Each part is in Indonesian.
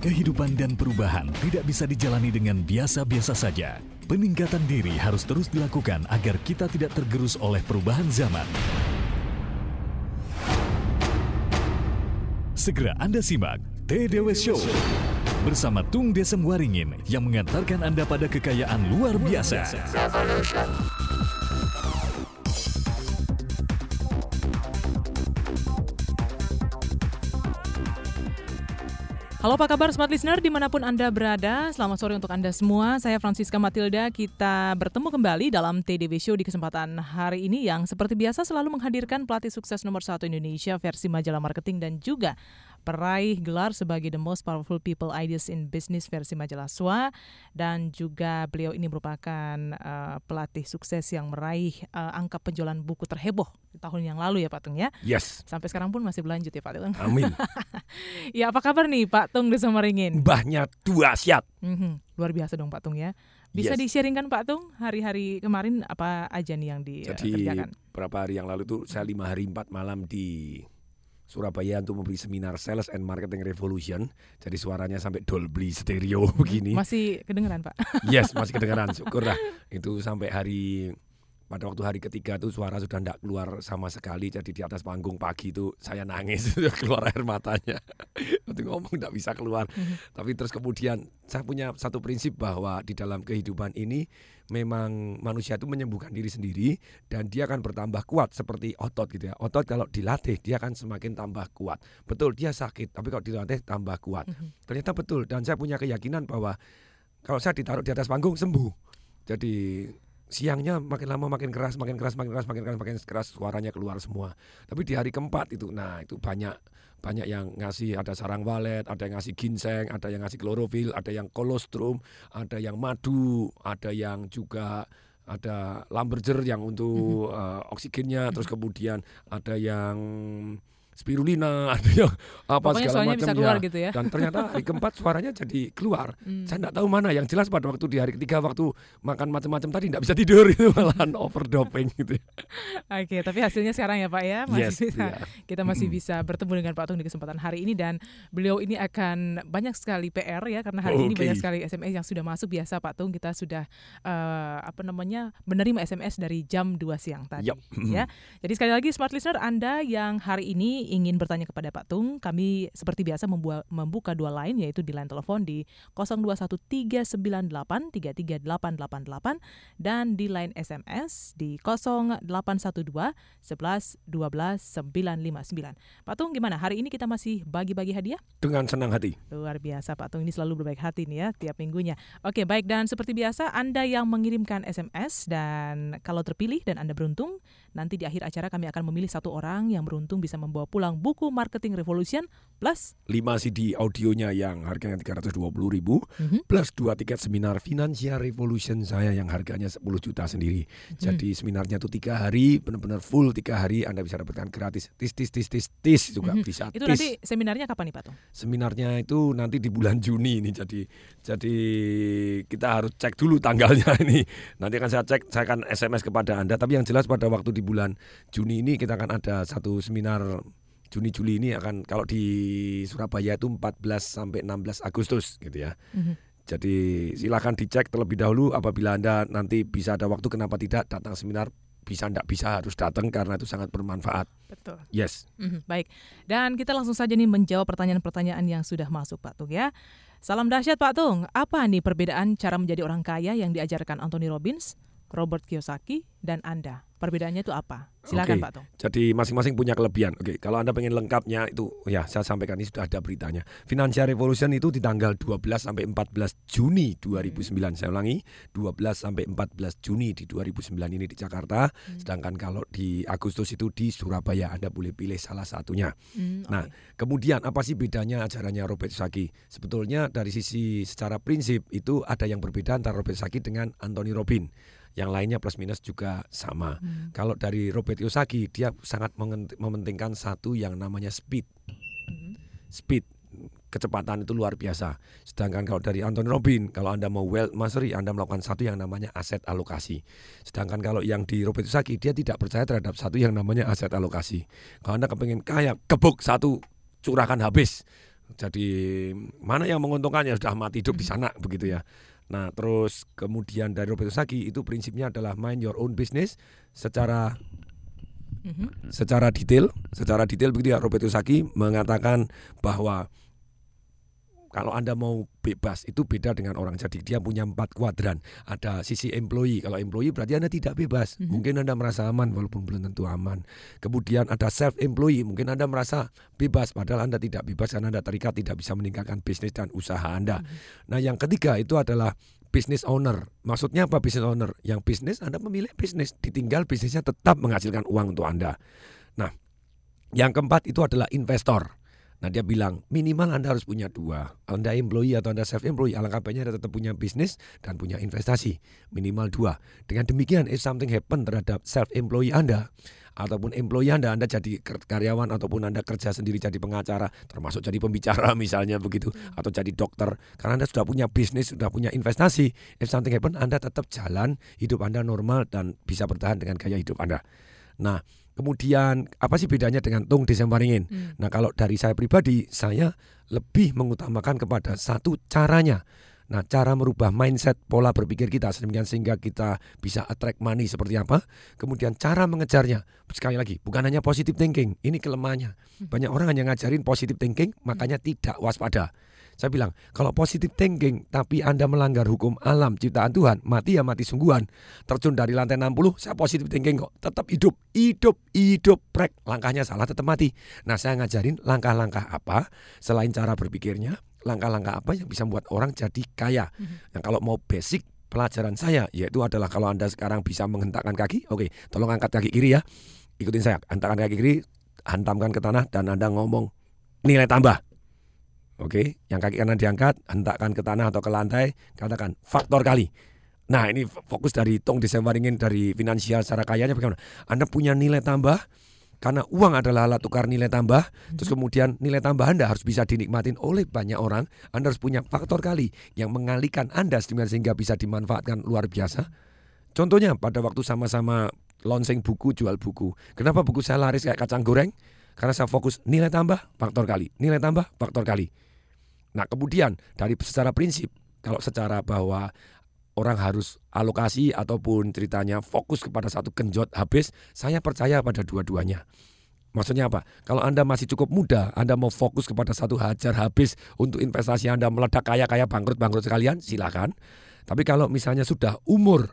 Kehidupan dan perubahan tidak bisa dijalani dengan biasa-biasa saja. Peningkatan diri harus terus dilakukan agar kita tidak tergerus oleh perubahan zaman. Segera Anda simak TDW Show bersama Tung Desem Waringin yang mengantarkan Anda pada kekayaan luar biasa. Halo apa kabar Smart Listener di mana pun Anda berada? Selamat sore untuk Anda semua. Saya Francisca Matilda. Kita bertemu kembali dalam TDW Show di kesempatan hari ini Yang seperti biasa selalu menghadirkan pelatih sukses nomor satu Indonesia Versi majalah marketing dan juga peraih gelar sebagai The Most Powerful People Ideas in Business versi majalah SWA dan juga beliau ini merupakan uh, pelatih sukses yang meraih uh, angka penjualan buku terheboh di tahun yang lalu ya Pak Tung ya. Yes. Sampai sekarang pun masih berlanjut ya Pak Tung. Amin. ya apa kabar nih Pak Tung di Samaringin? Mbahnya dua siap. Mm-hmm. Luar biasa dong Pak Tung ya. Bisa yes. di-sharingkan Pak Tung hari-hari kemarin apa aja nih yang dikerjakan? Jadi beberapa hari yang lalu tuh saya lima hari empat malam di Surabaya untuk memberi seminar Sales and Marketing Revolution. Jadi suaranya sampai Dolby stereo begini. Masih kedengeran Pak? Yes, masih kedengeran. Syukur lah. Itu sampai hari pada waktu hari ketiga itu suara sudah tidak keluar sama sekali. Jadi di atas panggung pagi itu saya nangis keluar air matanya. Waktu ngomong tidak bisa keluar. Mm-hmm. tapi terus kemudian saya punya satu prinsip bahwa di dalam kehidupan ini memang manusia itu menyembuhkan diri sendiri dan dia akan bertambah kuat seperti otot gitu ya. Otot kalau dilatih dia akan semakin tambah kuat. Betul dia sakit tapi kalau dilatih tambah kuat. Mm-hmm. ternyata betul dan saya punya keyakinan bahwa kalau saya ditaruh di atas panggung sembuh. Jadi siangnya makin lama makin keras, makin keras, makin keras, makin keras, makin keras suaranya keluar semua. Tapi di hari keempat itu, nah itu banyak banyak yang ngasih ada sarang walet, ada yang ngasih ginseng, ada yang ngasih klorofil, ada yang kolostrum, ada yang madu, ada yang juga ada lamberger yang untuk uh, oksigennya, terus kemudian ada yang spirulina, ada yang apa Pokoknya segala macam bisa keluar ya. gitu ya. Dan ternyata hari keempat suaranya jadi keluar. Hmm. Saya tidak tahu mana. Yang jelas pada waktu di hari ketiga waktu makan macam-macam tadi tidak bisa tidur itu malahan overdoping gitu. Ya. Oke, tapi hasilnya sekarang ya Pak ya masih yes, bisa, iya. kita masih bisa bertemu dengan Pak Tung di kesempatan hari ini dan beliau ini akan banyak sekali PR ya karena hari okay. ini banyak sekali SMS yang sudah masuk biasa Pak Tung kita sudah uh, apa namanya menerima SMS dari jam 2 siang tadi yep. ya. Jadi sekali lagi smart listener Anda yang hari ini ingin bertanya kepada Pak Tung, kami seperti biasa membuka dua line yaitu di line telepon di 021398338888 dan di line SMS di 0812 11 12 959. Pak Tung gimana? Hari ini kita masih bagi-bagi hadiah? Dengan senang hati. Luar biasa Pak Tung ini selalu berbaik hati nih ya tiap minggunya. Oke, baik dan seperti biasa Anda yang mengirimkan SMS dan kalau terpilih dan Anda beruntung, nanti di akhir acara kami akan memilih satu orang yang beruntung bisa membawa pulang pulang buku Marketing Revolution plus 5 CD audionya yang harganya 320 ribu mm-hmm. plus dua tiket seminar Financial Revolution saya yang harganya 10 juta sendiri. Mm-hmm. Jadi seminarnya itu tiga hari benar-benar full tiga hari Anda bisa dapatkan gratis tis tis tis tis tis juga mm-hmm. bisa. Itu tis. nanti seminarnya kapan nih Pak Tung? Seminarnya itu nanti di bulan Juni ini jadi jadi kita harus cek dulu tanggalnya ini. Nanti akan saya cek saya akan SMS kepada Anda tapi yang jelas pada waktu di bulan Juni ini kita akan ada satu seminar Juni Juli ini akan kalau di Surabaya itu 14 sampai 16 Agustus gitu ya. Mm-hmm. Jadi silakan dicek terlebih dahulu apabila Anda nanti bisa ada waktu kenapa tidak datang seminar bisa tidak bisa harus datang karena itu sangat bermanfaat. Betul. Yes. Mm-hmm, baik. Dan kita langsung saja nih menjawab pertanyaan-pertanyaan yang sudah masuk Pak Tung ya. Salam dahsyat Pak Tung. Apa nih perbedaan cara menjadi orang kaya yang diajarkan Anthony Robbins, Robert Kiyosaki, dan Anda? Perbedaannya itu apa? Silakan okay. Pak Tung. Jadi masing-masing punya kelebihan. Oke, okay. kalau Anda pengen lengkapnya itu ya saya sampaikan ini sudah ada beritanya. Financial Revolution itu di tanggal 12 sampai 14 Juni 2009. Hmm. Saya ulangi, 12 sampai 14 Juni di 2009 ini di Jakarta. Hmm. Sedangkan kalau di Agustus itu di Surabaya. Anda boleh pilih salah satunya. Hmm, okay. Nah, kemudian apa sih bedanya ajarannya Robert Saki? Sebetulnya dari sisi secara prinsip itu ada yang berbeda antara Robert Saki dengan Anthony Robin yang lainnya plus minus juga sama. Hmm. Kalau dari Robert Kiyosaki dia sangat mementingkan satu yang namanya speed. Hmm. Speed kecepatan itu luar biasa. Sedangkan kalau dari Anthony Robin, kalau Anda mau wealth mastery, Anda melakukan satu yang namanya aset alokasi. Sedangkan kalau yang di Robert Kiyosaki, dia tidak percaya terhadap satu yang namanya aset alokasi. Kalau Anda kepengen kaya, kebuk satu, curahkan habis. Jadi mana yang menguntungkannya sudah mati hidup di Mhm. sana begitu ya. Nah, terus kemudian dari Roberto Saki itu prinsipnya adalah mind your own business secara Mhm. secara detail, secara detail begitu ya Roberto Saki mengatakan bahwa kalau Anda mau bebas itu beda dengan orang. Jadi dia punya empat kuadran. Ada sisi employee. Kalau employee berarti Anda tidak bebas. Mhm. Mungkin Anda merasa aman walaupun belum tentu aman. Kemudian ada self employee. Mungkin Anda merasa bebas padahal Anda tidak bebas karena Anda terikat tidak bisa meningkatkan bisnis dan usaha Anda. Nah, yang ketiga itu adalah business owner. Maksudnya apa business owner? Yang bisnis Anda memilih bisnis, ditinggal bisnisnya tetap menghasilkan uang untuk Anda. Nah, yang keempat itu adalah investor. Nah dia bilang minimal Anda harus punya dua. Anda employee atau Anda self employee, alangkah baiknya Anda tetap punya bisnis dan punya investasi minimal dua. Dengan demikian, if something happen terhadap self employee Anda ataupun employee Anda, Anda jadi karyawan ataupun Anda kerja sendiri jadi pengacara, termasuk jadi pembicara misalnya begitu, atau jadi dokter, karena Anda sudah punya bisnis, sudah punya investasi, if something happen, Anda tetap jalan, hidup Anda normal dan bisa bertahan dengan gaya hidup Anda. Nah, kemudian apa sih bedanya dengan Tung Desembaringin? Hmm. Nah kalau dari saya pribadi, saya lebih mengutamakan kepada satu caranya. Nah cara merubah mindset pola berpikir kita sedemikian sehingga kita bisa attract money seperti apa. Kemudian cara mengejarnya. Sekali lagi, bukan hanya positive thinking. Ini kelemahannya. Banyak orang hanya ngajarin positive thinking, makanya tidak waspada. Saya bilang, kalau positive thinking tapi Anda melanggar hukum alam ciptaan Tuhan, mati ya mati sungguhan. Terjun dari lantai 60, saya positive thinking kok. Tetap hidup, hidup, hidup, prek. Langkahnya salah tetap mati. Nah, saya ngajarin langkah-langkah apa selain cara berpikirnya, langkah-langkah apa yang bisa membuat orang jadi kaya. Yang kalau mau basic pelajaran saya yaitu adalah kalau Anda sekarang bisa menghentakkan kaki, oke, tolong angkat kaki kiri ya. Ikutin saya, hentakkan kaki kiri, hantamkan ke tanah dan Anda ngomong nilai tambah. Oke, yang kaki kanan diangkat, hentakkan ke tanah atau ke lantai, katakan faktor kali. Nah, ini fokus dari Tong Desembaringin dari finansial secara kayanya bagaimana? Anda punya nilai tambah karena uang adalah alat tukar nilai tambah, terus kemudian nilai tambah Anda harus bisa dinikmatin oleh banyak orang. Anda harus punya faktor kali yang mengalihkan Anda sehingga bisa dimanfaatkan luar biasa. Contohnya pada waktu sama-sama launching buku, jual buku. Kenapa buku saya laris kayak kacang goreng? Karena saya fokus nilai tambah, faktor kali. Nilai tambah, faktor kali. Nah kemudian dari secara prinsip, kalau secara bahwa orang harus alokasi ataupun ceritanya fokus kepada satu genjot habis, saya percaya pada dua-duanya. Maksudnya apa? Kalau Anda masih cukup muda, Anda mau fokus kepada satu hajar habis untuk investasi Anda meledak kaya-kaya bangkrut-bangkrut sekalian, silakan. Tapi kalau misalnya sudah umur,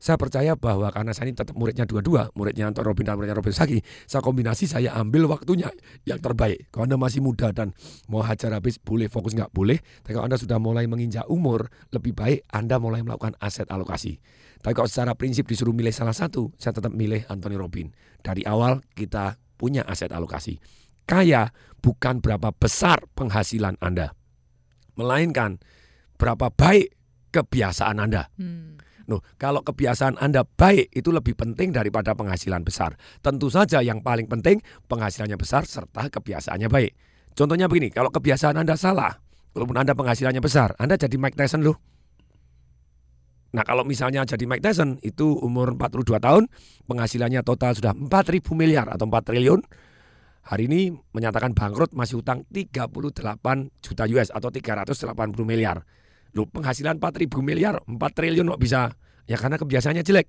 saya percaya bahwa karena saya ini tetap muridnya dua-dua, muridnya Anton Robin dan muridnya Robin Saki, saya kombinasi saya ambil waktunya yang terbaik. Kalau Anda masih muda dan mau hajar habis boleh fokus nggak boleh, tapi kalau Anda sudah mulai menginjak umur, lebih baik Anda mulai melakukan aset alokasi. Tapi kalau secara prinsip disuruh milih salah satu, saya tetap milih Anthony Robin. Dari awal kita punya aset alokasi. Kaya bukan berapa besar penghasilan Anda, melainkan berapa baik kebiasaan Anda. Hmm. Loh, kalau kebiasaan Anda baik itu lebih penting daripada penghasilan besar. Tentu saja yang paling penting penghasilannya besar serta kebiasaannya baik. Contohnya begini, kalau kebiasaan Anda salah, walaupun Anda penghasilannya besar, Anda jadi Mike Tyson loh. Nah kalau misalnya jadi Mike Tyson itu umur 42 tahun, penghasilannya total sudah 4.000 miliar atau 4 triliun. Hari ini menyatakan bangkrut masih utang 38 juta US atau 380 miliar. Loh penghasilan 4.000 miliar, 4 triliun kok bisa? Ya karena kebiasaannya jelek.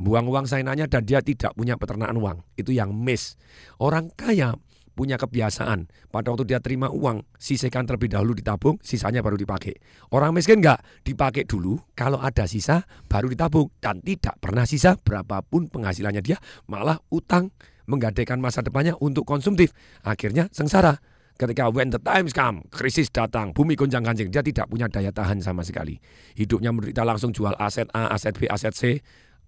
Buang uang sainanya dan dia tidak punya peternakan uang. Itu yang miss. Orang kaya punya kebiasaan. Pada waktu dia terima uang, sisihkan terlebih dahulu ditabung, sisanya baru dipakai. Orang miskin enggak, dipakai dulu, kalau ada sisa baru ditabung. Dan tidak pernah sisa berapapun penghasilannya dia, malah utang menggadaikan masa depannya untuk konsumtif. Akhirnya sengsara. Ketika when the times come, krisis datang, bumi gonjang ganjing, dia tidak punya daya tahan sama sekali. Hidupnya menderita langsung jual aset A, aset B, aset C.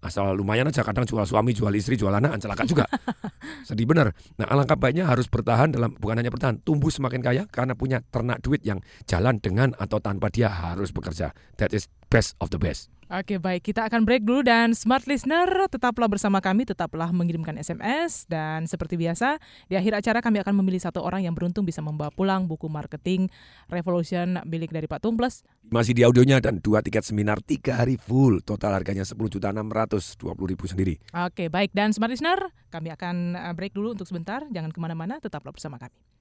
Asal lumayan aja kadang jual suami, jual istri, jual anak, celaka juga. Sedih benar. Nah alangkah baiknya harus bertahan dalam, bukan hanya bertahan, tumbuh semakin kaya karena punya ternak duit yang jalan dengan atau tanpa dia harus bekerja. That is best of the best. Oke baik, kita akan break dulu dan smart listener tetaplah bersama kami, tetaplah mengirimkan SMS dan seperti biasa di akhir acara kami akan memilih satu orang yang beruntung bisa membawa pulang buku marketing Revolution milik dari Pak Tung Plus. Masih di audionya dan dua tiket seminar tiga hari full, total harganya 10 juta 620 ribu sendiri. Oke baik dan smart listener kami akan uh, break dulu untuk sebentar, jangan ke mana-mana, tetaplah bersama kami.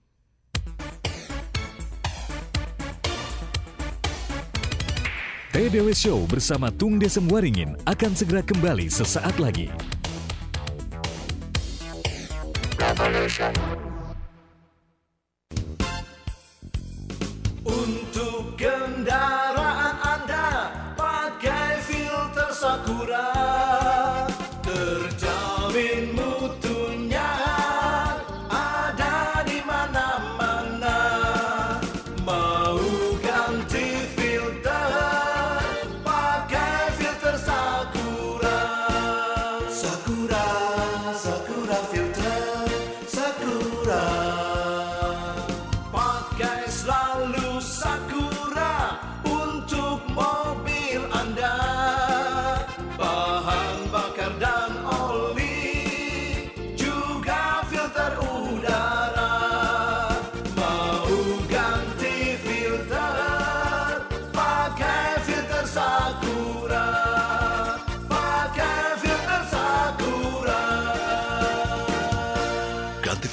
TDW Show bersama Tung Desem Waringin akan segera kembali sesaat lagi. Kendaraan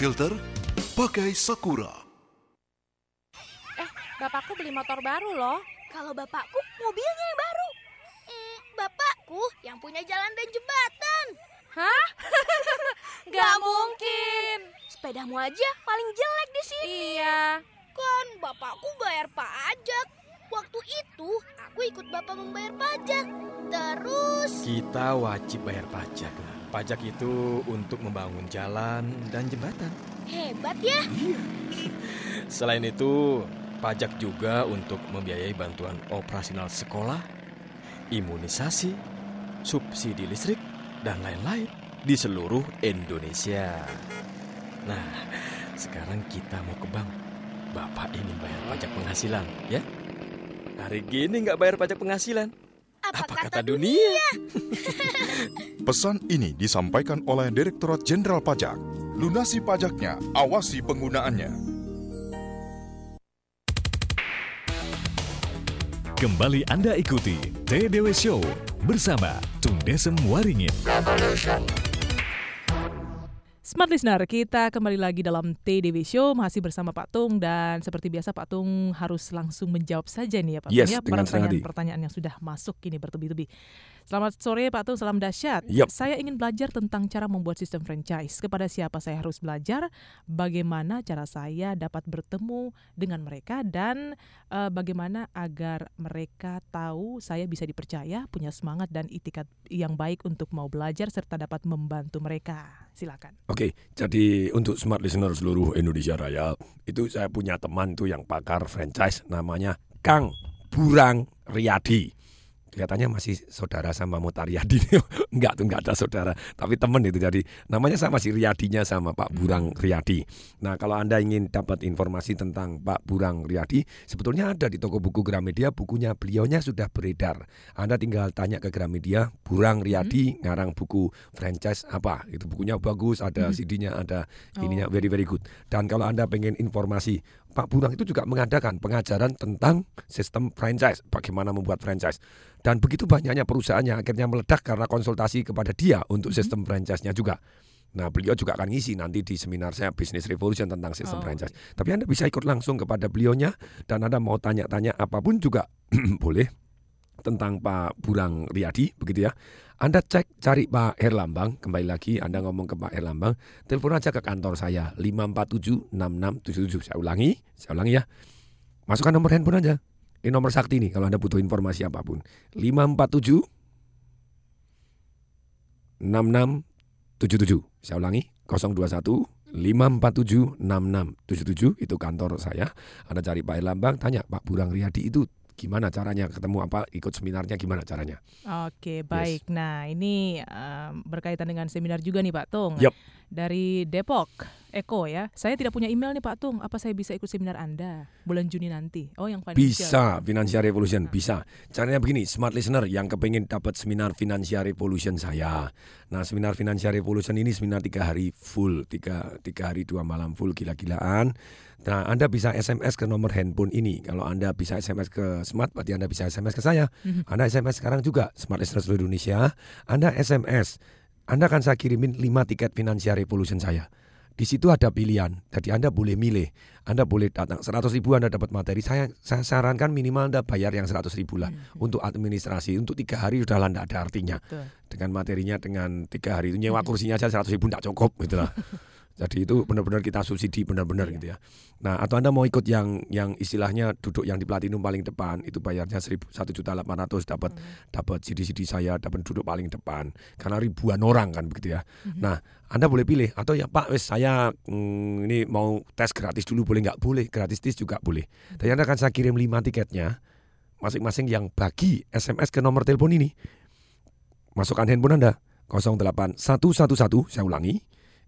filter, pakai Sakura. Eh, bapakku beli motor baru loh. Kalau bapakku mobilnya yang baru. Hmm, bapakku yang punya jalan dan jembatan. Hah? Gak mungkin. Sepedamu aja paling jelek di sini. Iya. Kan bapakku bayar pajak. Waktu itu aku ikut bapak membayar pajak. Terus Kita wajib bayar pajak. Pajak itu untuk membangun jalan dan jembatan. hebat ya. Selain itu, pajak juga untuk membiayai bantuan operasional sekolah, imunisasi, subsidi listrik, dan lain-lain di seluruh Indonesia. Nah, sekarang kita mau ke bank. Bapak ingin bayar pajak penghasilan, ya? Hari gini nggak bayar pajak penghasilan. Apa, kata dunia? Pesan ini disampaikan oleh Direktorat Jenderal Pajak. Lunasi pajaknya, awasi penggunaannya. Kembali Anda ikuti TDW Show bersama Tung Desem Waringin. Smart Listener, kita kembali lagi dalam TDW Show masih bersama Pak Tung dan seperti biasa Pak Tung harus langsung menjawab saja nih ya Pak Yes, Tung ya pertanyaan-pertanyaan yang sudah masuk ini bertubi-tubi. Selamat sore Pak Tung, salam dahsyat. Yup. Saya ingin belajar tentang cara membuat sistem franchise. Kepada siapa saya harus belajar? Bagaimana cara saya dapat bertemu dengan mereka dan eh, bagaimana agar mereka tahu saya bisa dipercaya, punya semangat dan itikat yang baik untuk mau belajar serta dapat membantu mereka. Silakan. Oke, jadi untuk smart listener seluruh Indonesia Raya, itu saya punya teman tuh yang pakar franchise namanya Kang Burang Riyadi. Kelihatannya masih saudara sama Mutariadi. enggak tuh enggak ada saudara, tapi teman itu jadi namanya sama si Riyadinya sama Pak Burang Riyadi. Nah, kalau Anda ingin dapat informasi tentang Pak Burang Riyadi, sebetulnya ada di toko buku Gramedia, bukunya beliaunya sudah beredar. Anda tinggal tanya ke Gramedia, Burang Riyadi ngarang buku franchise apa? Itu bukunya bagus, ada CD-nya, ada ininya very very good. Dan kalau Anda pengen informasi, Pak Burang itu juga mengadakan pengajaran tentang sistem franchise, bagaimana membuat franchise. Dan begitu banyaknya perusahaan yang akhirnya meledak karena konsultasi kepada dia untuk sistem franchise-nya juga. Nah, beliau juga akan ngisi nanti di seminar saya Business Revolution tentang sistem Oh, franchise. Tapi Anda bisa ikut langsung kepada beliaunya dan Anda mau tanya-tanya apa pun juga boleh tentang Pak Burang Riyadi begitu ya. Anda cek cari Pak Herlambang, kembali lagi Anda ngomong ke Pak Herlambang, telepon aja ke kantor saya 5476677. Saya ulangi, saya ulangi ya. Masukkan nomor handphone aja. Ini nomor sakti nih kalau Anda butuh informasi apa pun. 547 6677. Saya ulangi 021 547 6677 itu kantor saya. Anda cari Pak Herlambang, tanya Pak Burang Riyadi itu gimana caranya ketemu apa ikut seminarnya gimana caranya. Oke, baik. Nah, ini em, berkaitan dengan seminar juga nih Pak Tung. Yap. Dari Depok, Eko ya. Saya tidak punya email nih Pak Tung. Apa saya bisa ikut seminar Anda bulan Juni nanti? Oh, yang financial. Bisa, Financial Revolution bisa. Caranya begini, smart listener yang kepengen dapat seminar Financial Revolution saya. Nah, seminar Financial Revolution ini seminar tiga hari full, tiga, tiga hari dua malam full gila-gilaan. Nah, Anda bisa SMS ke nomor handphone ini. Kalau Anda bisa SMS ke Smart, berarti Anda bisa SMS ke saya. Mhm. Anda SMS sekarang juga, Smart Listener seluruh Indonesia. Anda SMS, Anda akan saya kirimin 5 tiket Financial Revolution saya. di situ ada pilihan. Jadi Anda boleh milih. Anda boleh datang 100 ribu Anda dapat materi. Saya, saya sarankan minimal Anda bayar yang 100 ribu lah Hmm. untuk administrasi. Untuk tiga hari sudah lah ada artinya. Betul. Dengan materinya dengan tiga hari itu nyewa kursinya aja 100 ribu nggak cukup gitu lah. Jadi itu benar-benar kita subsidi benar-benar Iya. gitu ya. Nah atau anda mau ikut yang yang istilahnya duduk yang di platinum paling depan itu bayarnya satu juta delapan ratus dapat dapat CD-CD saya dapat duduk paling depan karena ribuan orang kan begitu ya. Nah anda boleh pilih atau ya Pak wes saya mm, ini mau tes gratis dulu boleh nggak boleh gratis tes juga boleh. Dan anda akan saya kirim lima tiketnya masing-masing yang bagi SMS ke nomor telepon ini. Masukkan handphone anda 08111 saya ulangi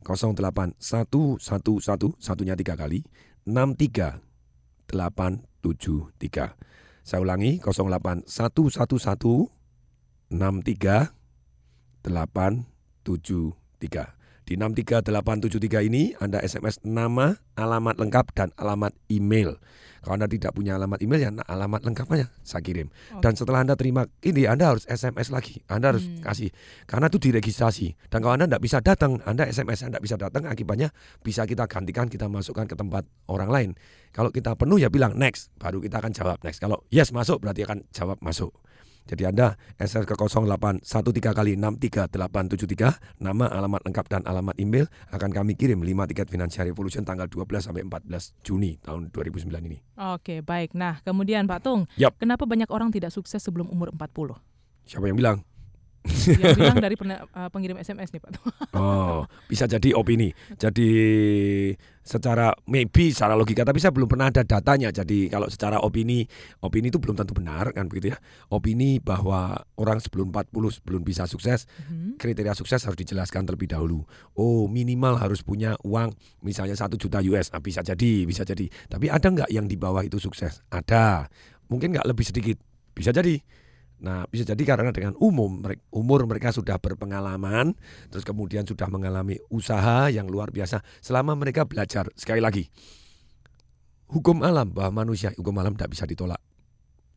08111 satunya tiga kali 63873 saya ulangi 08111 63873 di 63873 ini Anda SMS nama, alamat lengkap dan alamat email. Kalau Anda tidak punya alamat email ya alamat lengkap aja saya kirim. Dan setelah Anda terima ini Anda harus SMS lagi. Anda harus Hmm. kasih karena itu diregistrasi. Dan kalau Anda tidak bisa datang, Anda SMS Anda tidak bisa datang akibatnya bisa kita gantikan kita masukkan ke tempat orang lain. Kalau kita penuh ya bilang next, baru kita akan jawab next. Kalau yes masuk berarti akan jawab masuk. Jadi Anda SMS ke 0813 kali 63873 nama, alamat lengkap dan alamat email akan kami kirim 5 tiket Financial Revolution tanggal 12 sampai 14 Juni tahun 2009 ini. Oke, baik. Nah, kemudian Pak Tung, Yap. kenapa banyak orang tidak sukses sebelum umur 40? Siapa yang bilang? Yang bilang dari pena- eh, pengirim SMS nih Pak. Oh, bisa jadi opini. Jadi secara maybe secara logika tapi saya belum pernah ada datanya. Jadi kalau secara opini, opini itu belum tentu benar kan begitu ya. Opini bahwa orang sebelum 40 sebelum bisa sukses, Mhm. kriteria sukses harus dijelaskan terlebih dahulu. Oh, minimal harus punya uang misalnya satu juta US. Ah, bisa jadi, bisa jadi. Tapi ada nggak yang di bawah itu sukses? Ada. Mungkin nggak lebih sedikit. Bisa jadi. Nah, bisa jadi karena dengan umum umur mereka sudah berpengalaman, terus kemudian sudah mengalami usaha yang luar biasa selama mereka belajar. Sekali lagi, hukum alam bahwa manusia hukum alam tidak bisa ditolak.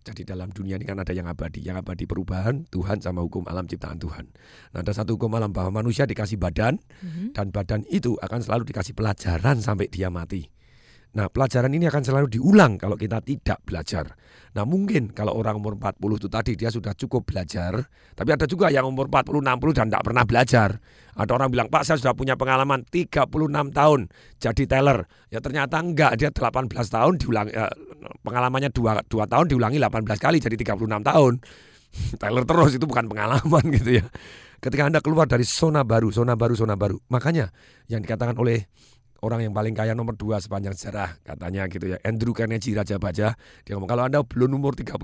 Jadi dalam dunia ini kan ada yang abadi, yang abadi perubahan Tuhan sama hukum alam ciptaan Tuhan. Nah, ada satu hukum alam bahwa manusia dikasih badan Mhm. dan badan itu akan selalu dikasih pelajaran sampai dia mati. Nah, pelajaran ini akan selalu diulang kalau kita tidak belajar. Nah, mungkin kalau orang umur 40 itu tadi dia sudah cukup belajar, tapi ada juga yang umur 40, 60 dan tidak pernah belajar. Ada orang bilang, "Pak, saya sudah punya pengalaman 36 tahun jadi teller." Ya ternyata enggak, dia 18 tahun diulang eh, pengalamannya 2 2 tahun diulangi 18 kali jadi 36 tahun. teller terus itu bukan pengalaman gitu ya. Ketika Anda keluar dari zona baru, zona baru, zona baru. Makanya yang dikatakan oleh orang yang paling kaya nomor dua sepanjang sejarah katanya gitu ya. Andrew Carnegie Raja Baja dia ngomong kalau anda belum umur 35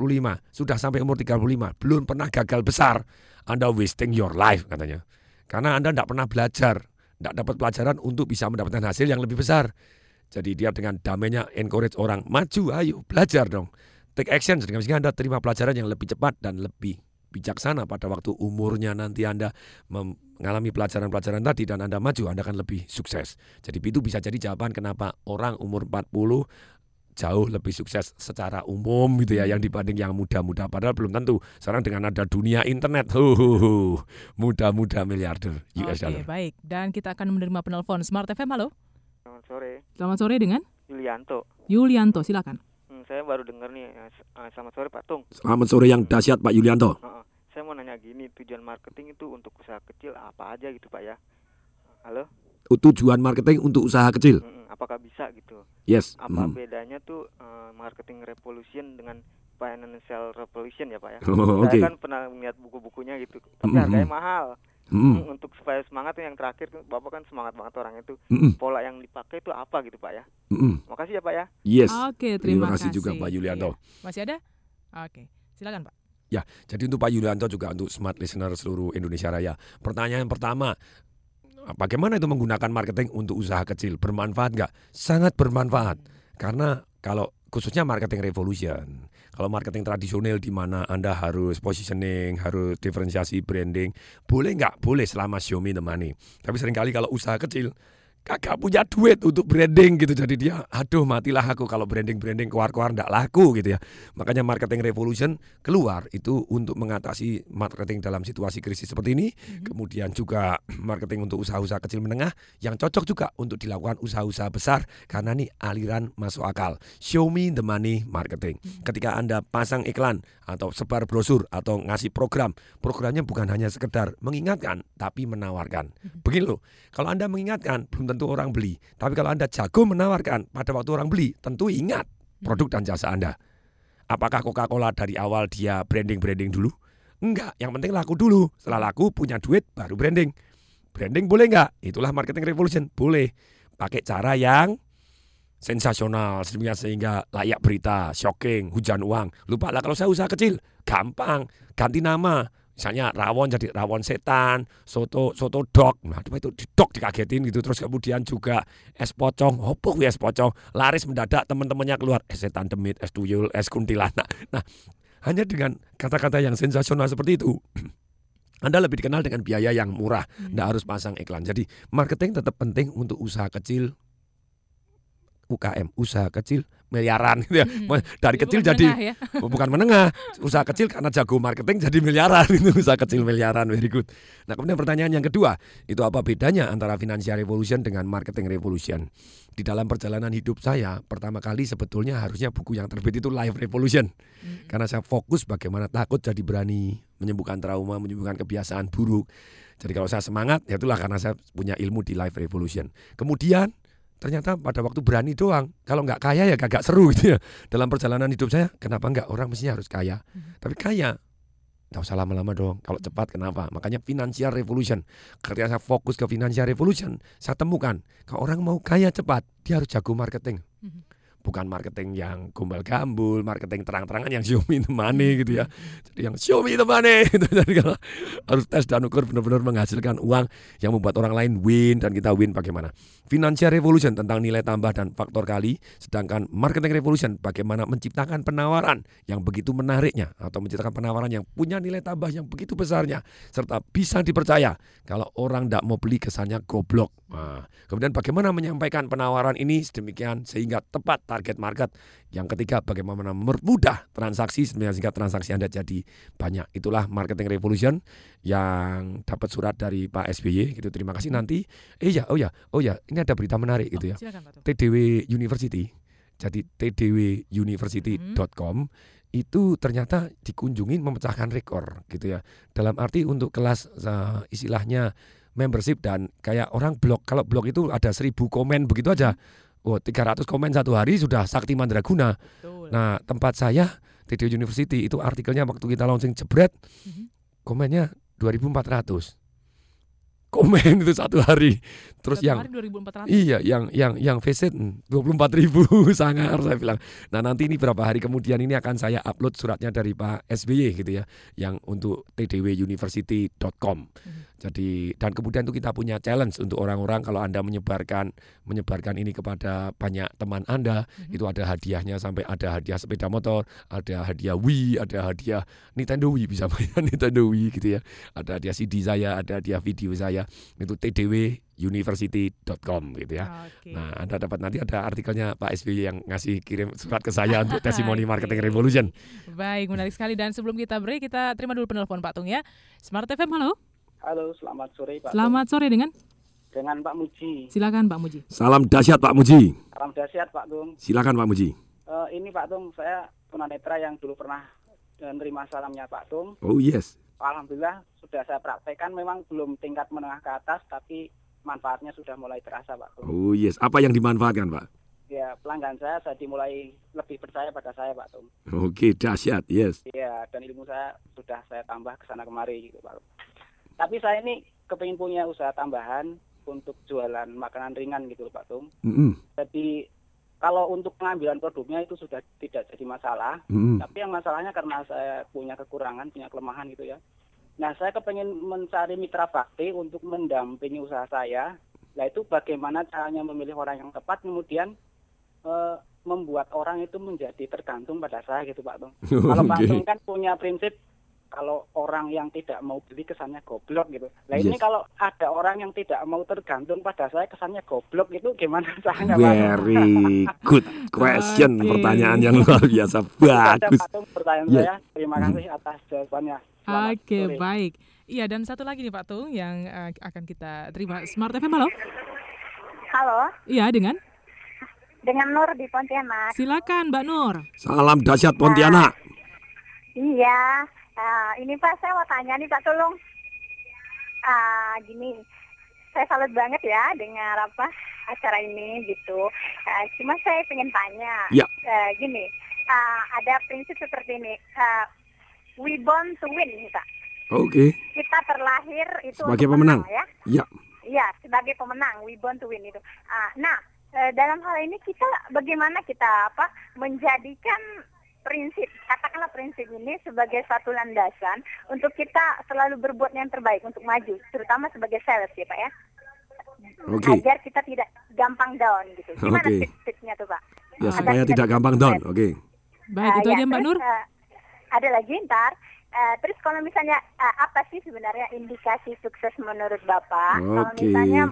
sudah sampai umur 35 belum pernah gagal besar anda wasting your life katanya. Karena anda tidak pernah belajar tidak dapat pelajaran untuk bisa mendapatkan hasil yang lebih besar. Jadi dia dengan damainya encourage orang maju ayo belajar dong. Take action sehingga anda terima pelajaran yang lebih cepat dan lebih bijaksana pada waktu umurnya nanti anda mengalami pelajaran-pelajaran tadi dan Anda maju, Anda akan lebih sukses. Jadi itu bisa jadi jawaban kenapa orang umur 40 jauh lebih sukses secara umum gitu ya yang dibanding yang muda-muda padahal belum tentu. Sekarang dengan ada dunia internet, hu, hu, hu, muda-muda miliarder US Oke, dollar. baik. Dan kita akan menerima penelpon Smart FM. Halo. Selamat sore, Selamat sore dengan Yulianto. Yulianto, silakan. Hmm, saya baru dengar nih. eh, eh, Selamat sore Pak Tung. Selamat sore yang dahsyat Pak Yulianto. Heeh. Saya mau nanya gini, tujuan marketing itu untuk usaha kecil apa aja gitu Pak ya? Halo, Tujuan marketing untuk usaha kecil. Apakah bisa gitu? Yes. Apa Hmm. bedanya tuh eh, marketing revolution dengan financial revolution ya Pak ya? Oh, Oke. Saya kan pernah melihat buku-bukunya gitu, tapi Mm-mm. harganya mahal. Hmm. Hmm, Untuk supaya semangat tuh yang terakhir Bapak kan semangat banget orang itu. Mm-mm. Pola yang dipakai itu apa gitu Pak ya? Mm-mm. Makasih ya Pak ya. Yes. Oke, terima, Terima kasih juga Pak Yulianto. Iya. Masih ada? Oke, silakan Pak. Jadi untuk Pak Yulianto juga untuk smart listener seluruh Indonesia Raya. Pertanyaan pertama, bagaimana itu menggunakan marketing untuk usaha kecil? Bermanfaat nggak? Sangat bermanfaat. Karena kalau khususnya marketing revolution, kalau marketing tradisional di mana Anda harus positioning, harus diferensiasi branding, boleh nggak? Boleh selama me the money. Tapi sering kali kalau usaha kecil, kagak punya duit untuk branding gitu. Jadi dia aduh matilah aku kalau branding branding keluar keluar ndak laku gitu ya. Makanya marketing revolution keluar itu untuk mengatasi marketing dalam situasi krisis seperti ini. Kemudian juga marketing untuk usaha-usaha kecil menengah yang cocok juga untuk dilakukan usaha-usaha besar karena nih aliran masuk akal. Show me the money marketing. Ketika anda pasang iklan atau sebar brosur atau ngasih program programnya bukan hanya sekedar mengingatkan tapi menawarkan. Begini loh kalau anda mengingatkan belum tentu orang beli. Tapi kalau Anda jago menawarkan pada waktu orang beli, tentu ingat produk dan jasa Anda. Apakah Coca-Cola dari awal dia branding-branding dulu? Enggak, yang penting laku dulu. Setelah laku punya duit baru branding. Branding boleh enggak? Itulah marketing revolution. Boleh. Pakai cara yang sensasional sehingga sehingga layak berita, shocking, hujan uang. Lupa lah kalau saya usaha kecil, gampang, ganti nama. Misalnya rawon jadi rawon setan, soto soto dog. Nah, itu di dog dikagetin gitu. Terus kemudian juga es pocong, opo es pocong. Laris mendadak teman-temannya keluar es setan demit, es tuyul, es kuntilanak. Nah, hanya dengan kata-kata yang sensasional seperti itu anda lebih dikenal dengan biaya yang murah, tidak harus pasang iklan. Jadi marketing tetap penting untuk usaha kecil UKM, usaha kecil miliaran gitu ya. Dari Jadi kecil bukan jadi menengah ya. bukan menengah, usaha kecil karena jago marketing jadi miliaran itu usaha kecil miliaran very good. Nah, kemudian pertanyaan yang kedua, itu apa bedanya antara financial revolution dengan marketing revolution? Di dalam perjalanan hidup saya, pertama kali sebetulnya harusnya buku yang terbit itu Life Revolution. Karena saya fokus bagaimana takut jadi berani, menyembuhkan trauma, menyembuhkan kebiasaan buruk. Jadi kalau saya semangat, ya itulah karena saya punya ilmu di Life Revolution. Kemudian ternyata pada waktu berani doang. Kalau nggak kaya ya kagak seru gitu ya. Dalam perjalanan hidup saya, kenapa nggak orang mestinya harus kaya? Tapi kaya, nggak usah lama-lama dong. Kalau cepat kenapa? Makanya financial revolution. Ketika saya fokus ke financial revolution, saya temukan kalau orang mau kaya cepat, dia harus jago marketing. Bukan marketing yang gombal gambul, marketing terang-terangan yang me the money gitu ya. Jadi yang me the money gitu. Jadi kalau harus tes dan ukur benar-benar menghasilkan uang yang membuat orang lain win dan kita win bagaimana. Financial revolution tentang nilai tambah dan faktor kali, sedangkan marketing revolution bagaimana menciptakan penawaran yang begitu menariknya atau menciptakan penawaran yang punya nilai tambah yang begitu besarnya serta bisa dipercaya kalau orang tidak mau beli kesannya goblok. Nah, kemudian bagaimana menyampaikan penawaran ini sedemikian sehingga tepat target market. Yang ketiga bagaimana mempermudah transaksi sehingga transaksi Anda jadi banyak. Itulah marketing revolution yang dapat surat dari Pak SBY gitu. Terima kasih nanti. Eh ya, oh ya, oh ya, ini ada berita menarik gitu ya. silakan, Pak Tum. TDW University. Jadi tdwuniversity.com itu ternyata dikunjungi memecahkan rekor gitu ya. Dalam arti untuk kelas eh, istilahnya membership dan kayak orang blog kalau blog itu ada seribu komen begitu aja. Oh, 300 komen satu hari sudah sakti mandraguna. Nah, tempat saya TDW University itu artikelnya waktu kita launching jebret komennya 2400. Komen itu satu hari. Terus Satu yang hari 2400. Iya, yang yang yang visit 24 ribu sangar saya bilang. Nah nanti ini berapa hari kemudian ini akan saya upload suratnya dari Pak SBY gitu ya, yang untuk tdwuniversity.com. Jadi dan kemudian itu kita punya challenge untuk orang-orang kalau anda menyebarkan menyebarkan ini kepada banyak teman anda itu ada hadiahnya sampai ada hadiah sepeda motor, ada hadiah Wii, ada hadiah Nintendo Wii bisa bayar Nintendo Wii gitu ya, ada hadiah CD saya, ada hadiah video saya itu tdwuniversity.com gitu ya. Nah, Anda dapat nanti ada artikelnya Pak SBY yang ngasih kirim surat ke saya untuk testimoni marketing revolution. Baik, menarik sekali. Dan sebelum kita break, kita terima dulu penelpon Pak Tung ya. Smart FM, halo. Halo, selamat sore Pak. Selamat sore dengan Dengan Pak Muji. silakan Pak Muji. Salam dahsyat Pak Muji. Salam dahsyat Pak Tung. Silakan Pak Muji. Eh, ini Pak Tung, saya tunanetra yang dulu pernah menerima salamnya Pak Tung. Oh yes. Alhamdulillah sudah saya praktekkan memang belum tingkat menengah ke atas tapi manfaatnya sudah mulai terasa Pak. Oh yes. Apa yang dimanfaatkan Pak? Ya pelanggan saya jadi mulai lebih percaya pada saya Pak Tung. Oke dahsyat yes. Iya dan ilmu saya sudah saya tambah ke sana kemari gitu Pak. Tapi saya ini kepingin punya usaha tambahan untuk jualan makanan ringan gitu Pak Tung. Mm-mm. Jadi kalau untuk pengambilan produknya itu sudah tidak jadi masalah. Mm-mm. Tapi yang masalahnya karena saya punya kekurangan, punya kelemahan gitu ya. Nah, saya kepengen mencari mitra bakti untuk mendampingi usaha saya. Nah, itu bagaimana caranya memilih orang yang tepat, kemudian eh, membuat orang itu menjadi tergantung pada saya gitu Pak Tung. Kalau Pak. Tung kan punya prinsip kalau orang yang tidak mau beli kesannya goblok gitu. Nah ini Yes. kalau ada orang yang tidak mau tergantung pada saya kesannya goblok itu gimana caranya Pak? Very good question, pertanyaan yang luar biasa bagus. Pak Tung, pertanyaan Yes. saya. Terima kasih atas jawabannya. Oke, sore. baik. Iya, dan satu lagi nih Pak Tung yang eh, akan kita terima. Smart FM, halo? Halo, Iya, dengan? dengan Nur di Pontianak. Silakan Mbak Nur. Salam dahsyat Pontianak. Iya, eh, ini Pak saya mau tanya nih Pak tolong. Ah, gini, saya salut banget ya dengar apa acara ini gitu. Eh, cuma saya pengen tanya, Ya. eh, gini, ah, ada prinsip seperti ini. eh, we born to win, Pak. Oke, Kita terlahir itu sebagai pemenang. menang, ya. Ya, Iya, sebagai pemenang, we born to win itu. Ah, nah, eh, dalam hal ini kita bagaimana kita apa menjadikan prinsip, katakanlah prinsip ini sebagai satu landasan untuk kita selalu berbuat yang terbaik untuk maju, terutama sebagai sales ya Pak ya. Oke. Agar kita tidak gampang down gitu. Gimana Oke. tips-tipsnya tuh Pak? ya Agar supaya kita tidak gampang down. Oke. Baik, Ah, itu ya, aja Mbak terus, Nur. eh, ada lagi ntar. Eh, terus kalau misalnya eh, apa sih sebenarnya indikasi sukses menurut Bapak? Kalau Oke. misalnya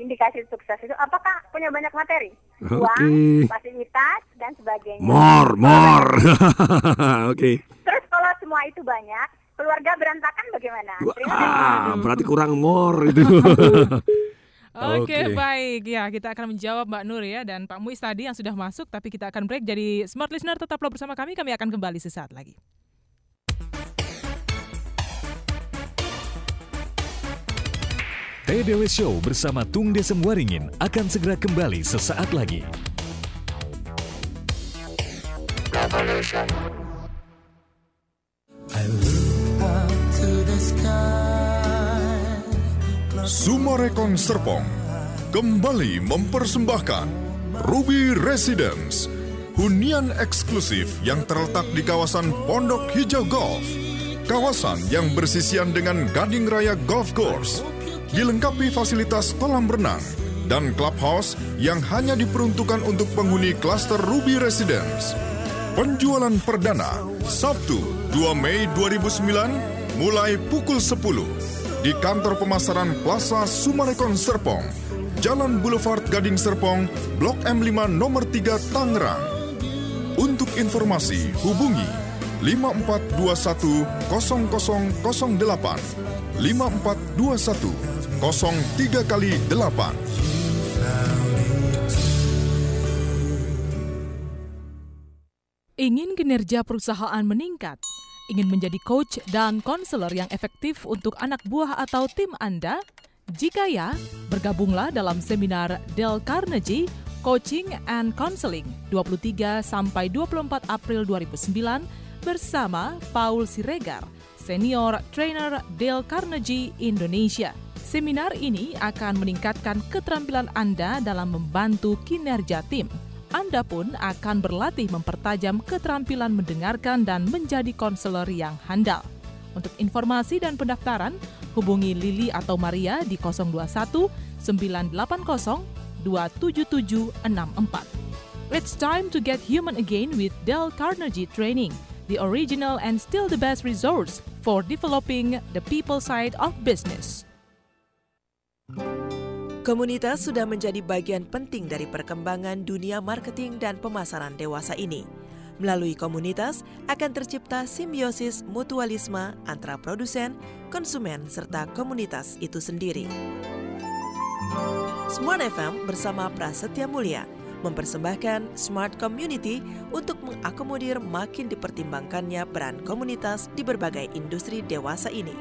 indikasi sukses itu apakah punya banyak materi? Oke. Uang, fasilitas dan sebagainya. More, more. Oke. Terus kalau semua itu banyak, keluarga berantakan bagaimana? Terima kasih. Ah, berarti kurang more itu. Oke, Oke. baik. Ya, kita akan menjawab Mbak Nur ya dan Pak Muiz tadi yang sudah masuk tapi kita akan break jadi smart listener tetaplah bersama kami. Kami akan kembali sesaat lagi. TDW Show bersama Tung Desem Waringin akan segera kembali sesaat lagi. Sumarekon Serpong kembali mempersembahkan Ruby Residence, hunian eksklusif yang terletak di kawasan Pondok Hijau Golf, kawasan yang bersisian dengan Gading Raya Golf Course, dilengkapi fasilitas kolam renang dan clubhouse yang hanya diperuntukkan untuk penghuni klaster Ruby Residence. Penjualan perdana Sabtu 2 Mei 2009 mulai pukul 10 di kantor pemasaran Plaza Sumarekon Serpong, Jalan Boulevard Gading Serpong, Blok M5 nomor 3 Tangerang. Untuk informasi hubungi 5421 0008 5421 03 kali 8 Ingin kinerja perusahaan meningkat? Ingin menjadi coach dan konselor yang efektif untuk anak buah atau tim Anda? Jika ya, bergabunglah dalam seminar Dale Carnegie Coaching and Counseling 23 sampai 24 April 2009 bersama Paul Siregar, senior trainer Dale Carnegie Indonesia. Seminar ini akan meningkatkan keterampilan Anda dalam membantu kinerja tim. Anda pun akan berlatih mempertajam keterampilan mendengarkan dan menjadi konselor yang handal. Untuk informasi dan pendaftaran, hubungi Lili atau Maria di 021 980 27764. It's time to get human again with Dell Carnegie Training, the original and still the best resource for developing the people side of business. Komunitas sudah menjadi bagian penting dari perkembangan dunia marketing dan pemasaran dewasa ini. Melalui komunitas akan tercipta simbiosis mutualisme antara produsen, konsumen, serta komunitas itu sendiri. Smart FM bersama Prasetya Mulia mempersembahkan Smart Community untuk mengakomodir makin dipertimbangkannya peran komunitas di berbagai industri dewasa ini.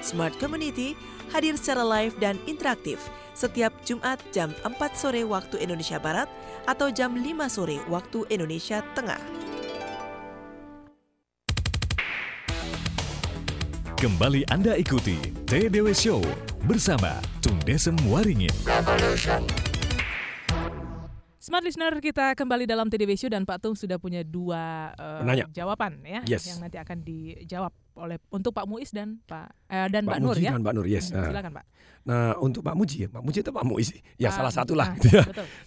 Smart Community hadir secara live dan interaktif setiap Jumat jam 4 sore waktu Indonesia Barat atau jam 5 sore waktu Indonesia Tengah. Kembali Anda ikuti TDW Show bersama Tung Desem Waringin. Smart listener kita kembali dalam TDW Show dan Pak Tung sudah punya dua Penanya. jawaban ya Yes. yang nanti akan dijawab oleh untuk Pak Muiz dan Pak eh, dan Pak Mbak Nur Muji ya. dan Mbak Nur, yes. Hmm, Nah. Silakan Pak. Nah untuk Pak Muji, Pak Muji itu Pak Muiz, ya Pak salah Muji, satu lah. ah, gitu ya.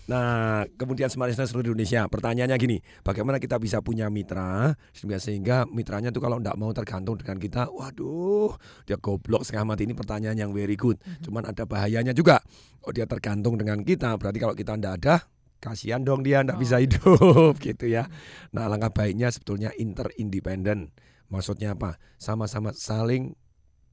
Nah kemudian Smart seluruh Indonesia, pertanyaannya gini, bagaimana kita bisa punya mitra sehingga sehingga mitranya tuh kalau nggak mau tergantung dengan kita, waduh dia goblok setengah mati ini pertanyaan yang very good. Cuman ada bahayanya juga, oh dia tergantung dengan kita, berarti kalau kita nggak ada kasihan dong dia nggak bisa hidup gitu ya. Nah langkah baiknya sebetulnya interindependen. Maksudnya apa? Sama-sama saling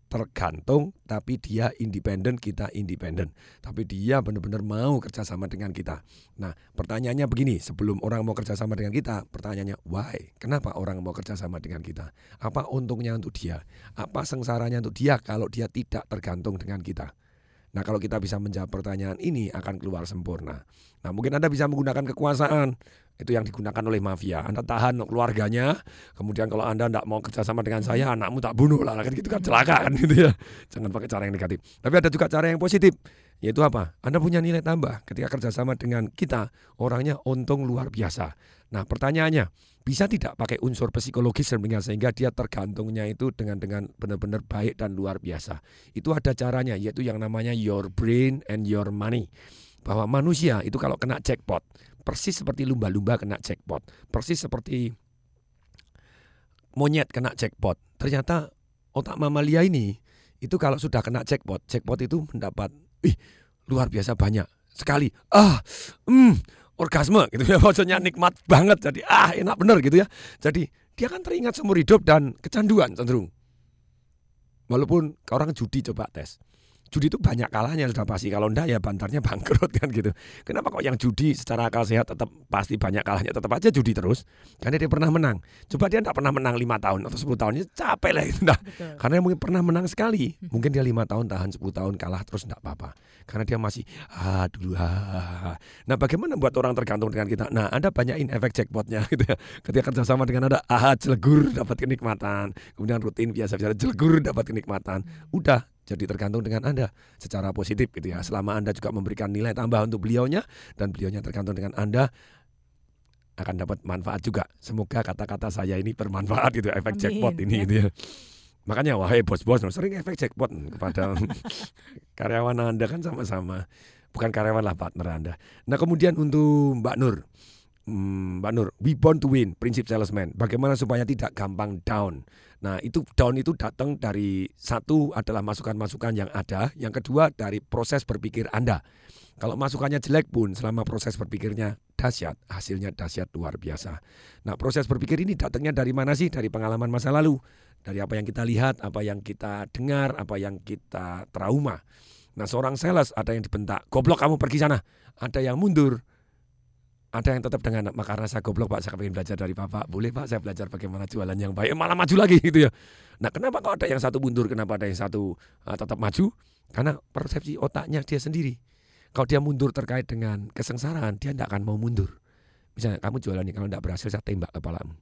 tergantung tapi dia independen kita independen. Tapi dia benar-benar mau kerjasama dengan kita. Nah pertanyaannya begini sebelum orang mau kerjasama dengan kita pertanyaannya why? Kenapa orang mau kerjasama dengan kita? Apa untungnya untuk dia? Apa sengsaranya untuk dia kalau dia tidak tergantung dengan kita? Nah kalau kita bisa menjawab pertanyaan ini akan keluar sempurna. Nah mungkin Anda bisa menggunakan kekuasaan itu yang digunakan oleh mafia. Anda tahan keluarganya, kemudian kalau Anda tidak mau kerjasama dengan saya, anakmu tak bunuh lah. Kan itu kan celaka kan gitu ya. Jangan pakai cara yang negatif. Tapi ada juga cara yang positif. Yaitu apa? Anda punya nilai tambah ketika kerjasama dengan kita. Orangnya untung luar biasa. Nah pertanyaannya, bisa tidak pakai unsur psikologis sehingga sehingga dia tergantungnya itu dengan dengan benar-benar baik dan luar biasa. Itu ada caranya yaitu yang namanya your brain and your money. Bahwa manusia itu kalau kena jackpot persis seperti lumba-lumba kena jackpot, persis seperti monyet kena jackpot. Ternyata otak mamalia ini itu kalau sudah kena jackpot, jackpot itu mendapat ih luar biasa banyak sekali. Ah, hmm, orgasme gitu ya. Maksudnya nikmat banget. Jadi ah enak bener gitu ya. Jadi dia kan teringat seumur hidup dan kecanduan cenderung walaupun orang judi coba tes judi itu banyak kalahnya sudah pasti. Kalau enggak ya bantarnya bangkrut kan gitu. Kenapa kok yang judi secara akal sehat tetap pasti banyak kalahnya? Tetap aja judi terus. Karena dia pernah menang. Coba dia enggak pernah menang lima tahun atau 10 tahun ya capek lah itu nah karena dia mungkin pernah menang sekali. Mungkin dia lima tahun tahan 10 tahun kalah terus enggak apa-apa. Karena dia masih ah dulu ah. nah bagaimana buat orang tergantung dengan kita? Nah ada banyakin efek jackpotnya gitu ya. Ketika kerjasama dengan ada ah jelegur dapat kenikmatan. Kemudian rutin biasa-biasa jelegur dapat kenikmatan. Udah jadi tergantung dengan Anda secara positif gitu ya. Selama Anda juga memberikan nilai tambah untuk beliaunya dan beliaunya tergantung dengan Anda akan dapat manfaat juga. Semoga kata-kata saya ini bermanfaat gitu efek Amin, jackpot ini ya. gitu ya. Makanya wahai bos-bos sering efek jackpot kepada karyawan Anda kan sama-sama. Bukan karyawan lah partner Anda. Nah kemudian untuk Mbak Nur. Hmm, Mbak Nur, we born to win, prinsip salesman. Bagaimana supaya tidak gampang down? Nah, itu down itu datang dari satu adalah masukan-masukan yang ada, yang kedua dari proses berpikir Anda. Kalau masukannya jelek pun selama proses berpikirnya dahsyat, hasilnya dahsyat luar biasa. Nah, proses berpikir ini datangnya dari mana sih? Dari pengalaman masa lalu, dari apa yang kita lihat, apa yang kita dengar, apa yang kita trauma. Nah, seorang sales ada yang dibentak, goblok kamu pergi sana. Ada yang mundur, ada yang tetap dengan mak karena saya goblok pak. Saya pengen belajar dari bapak. Boleh pak saya belajar bagaimana jualan yang baik. Malah maju lagi gitu ya. Nah kenapa kok ada yang satu mundur? Kenapa ada yang satu uh, tetap maju? Karena persepsi otaknya dia sendiri. Kalau dia mundur terkait dengan kesengsaraan dia tidak akan mau mundur. Misalnya kamu jualan nih kalau tidak berhasil saya tembak kepalamu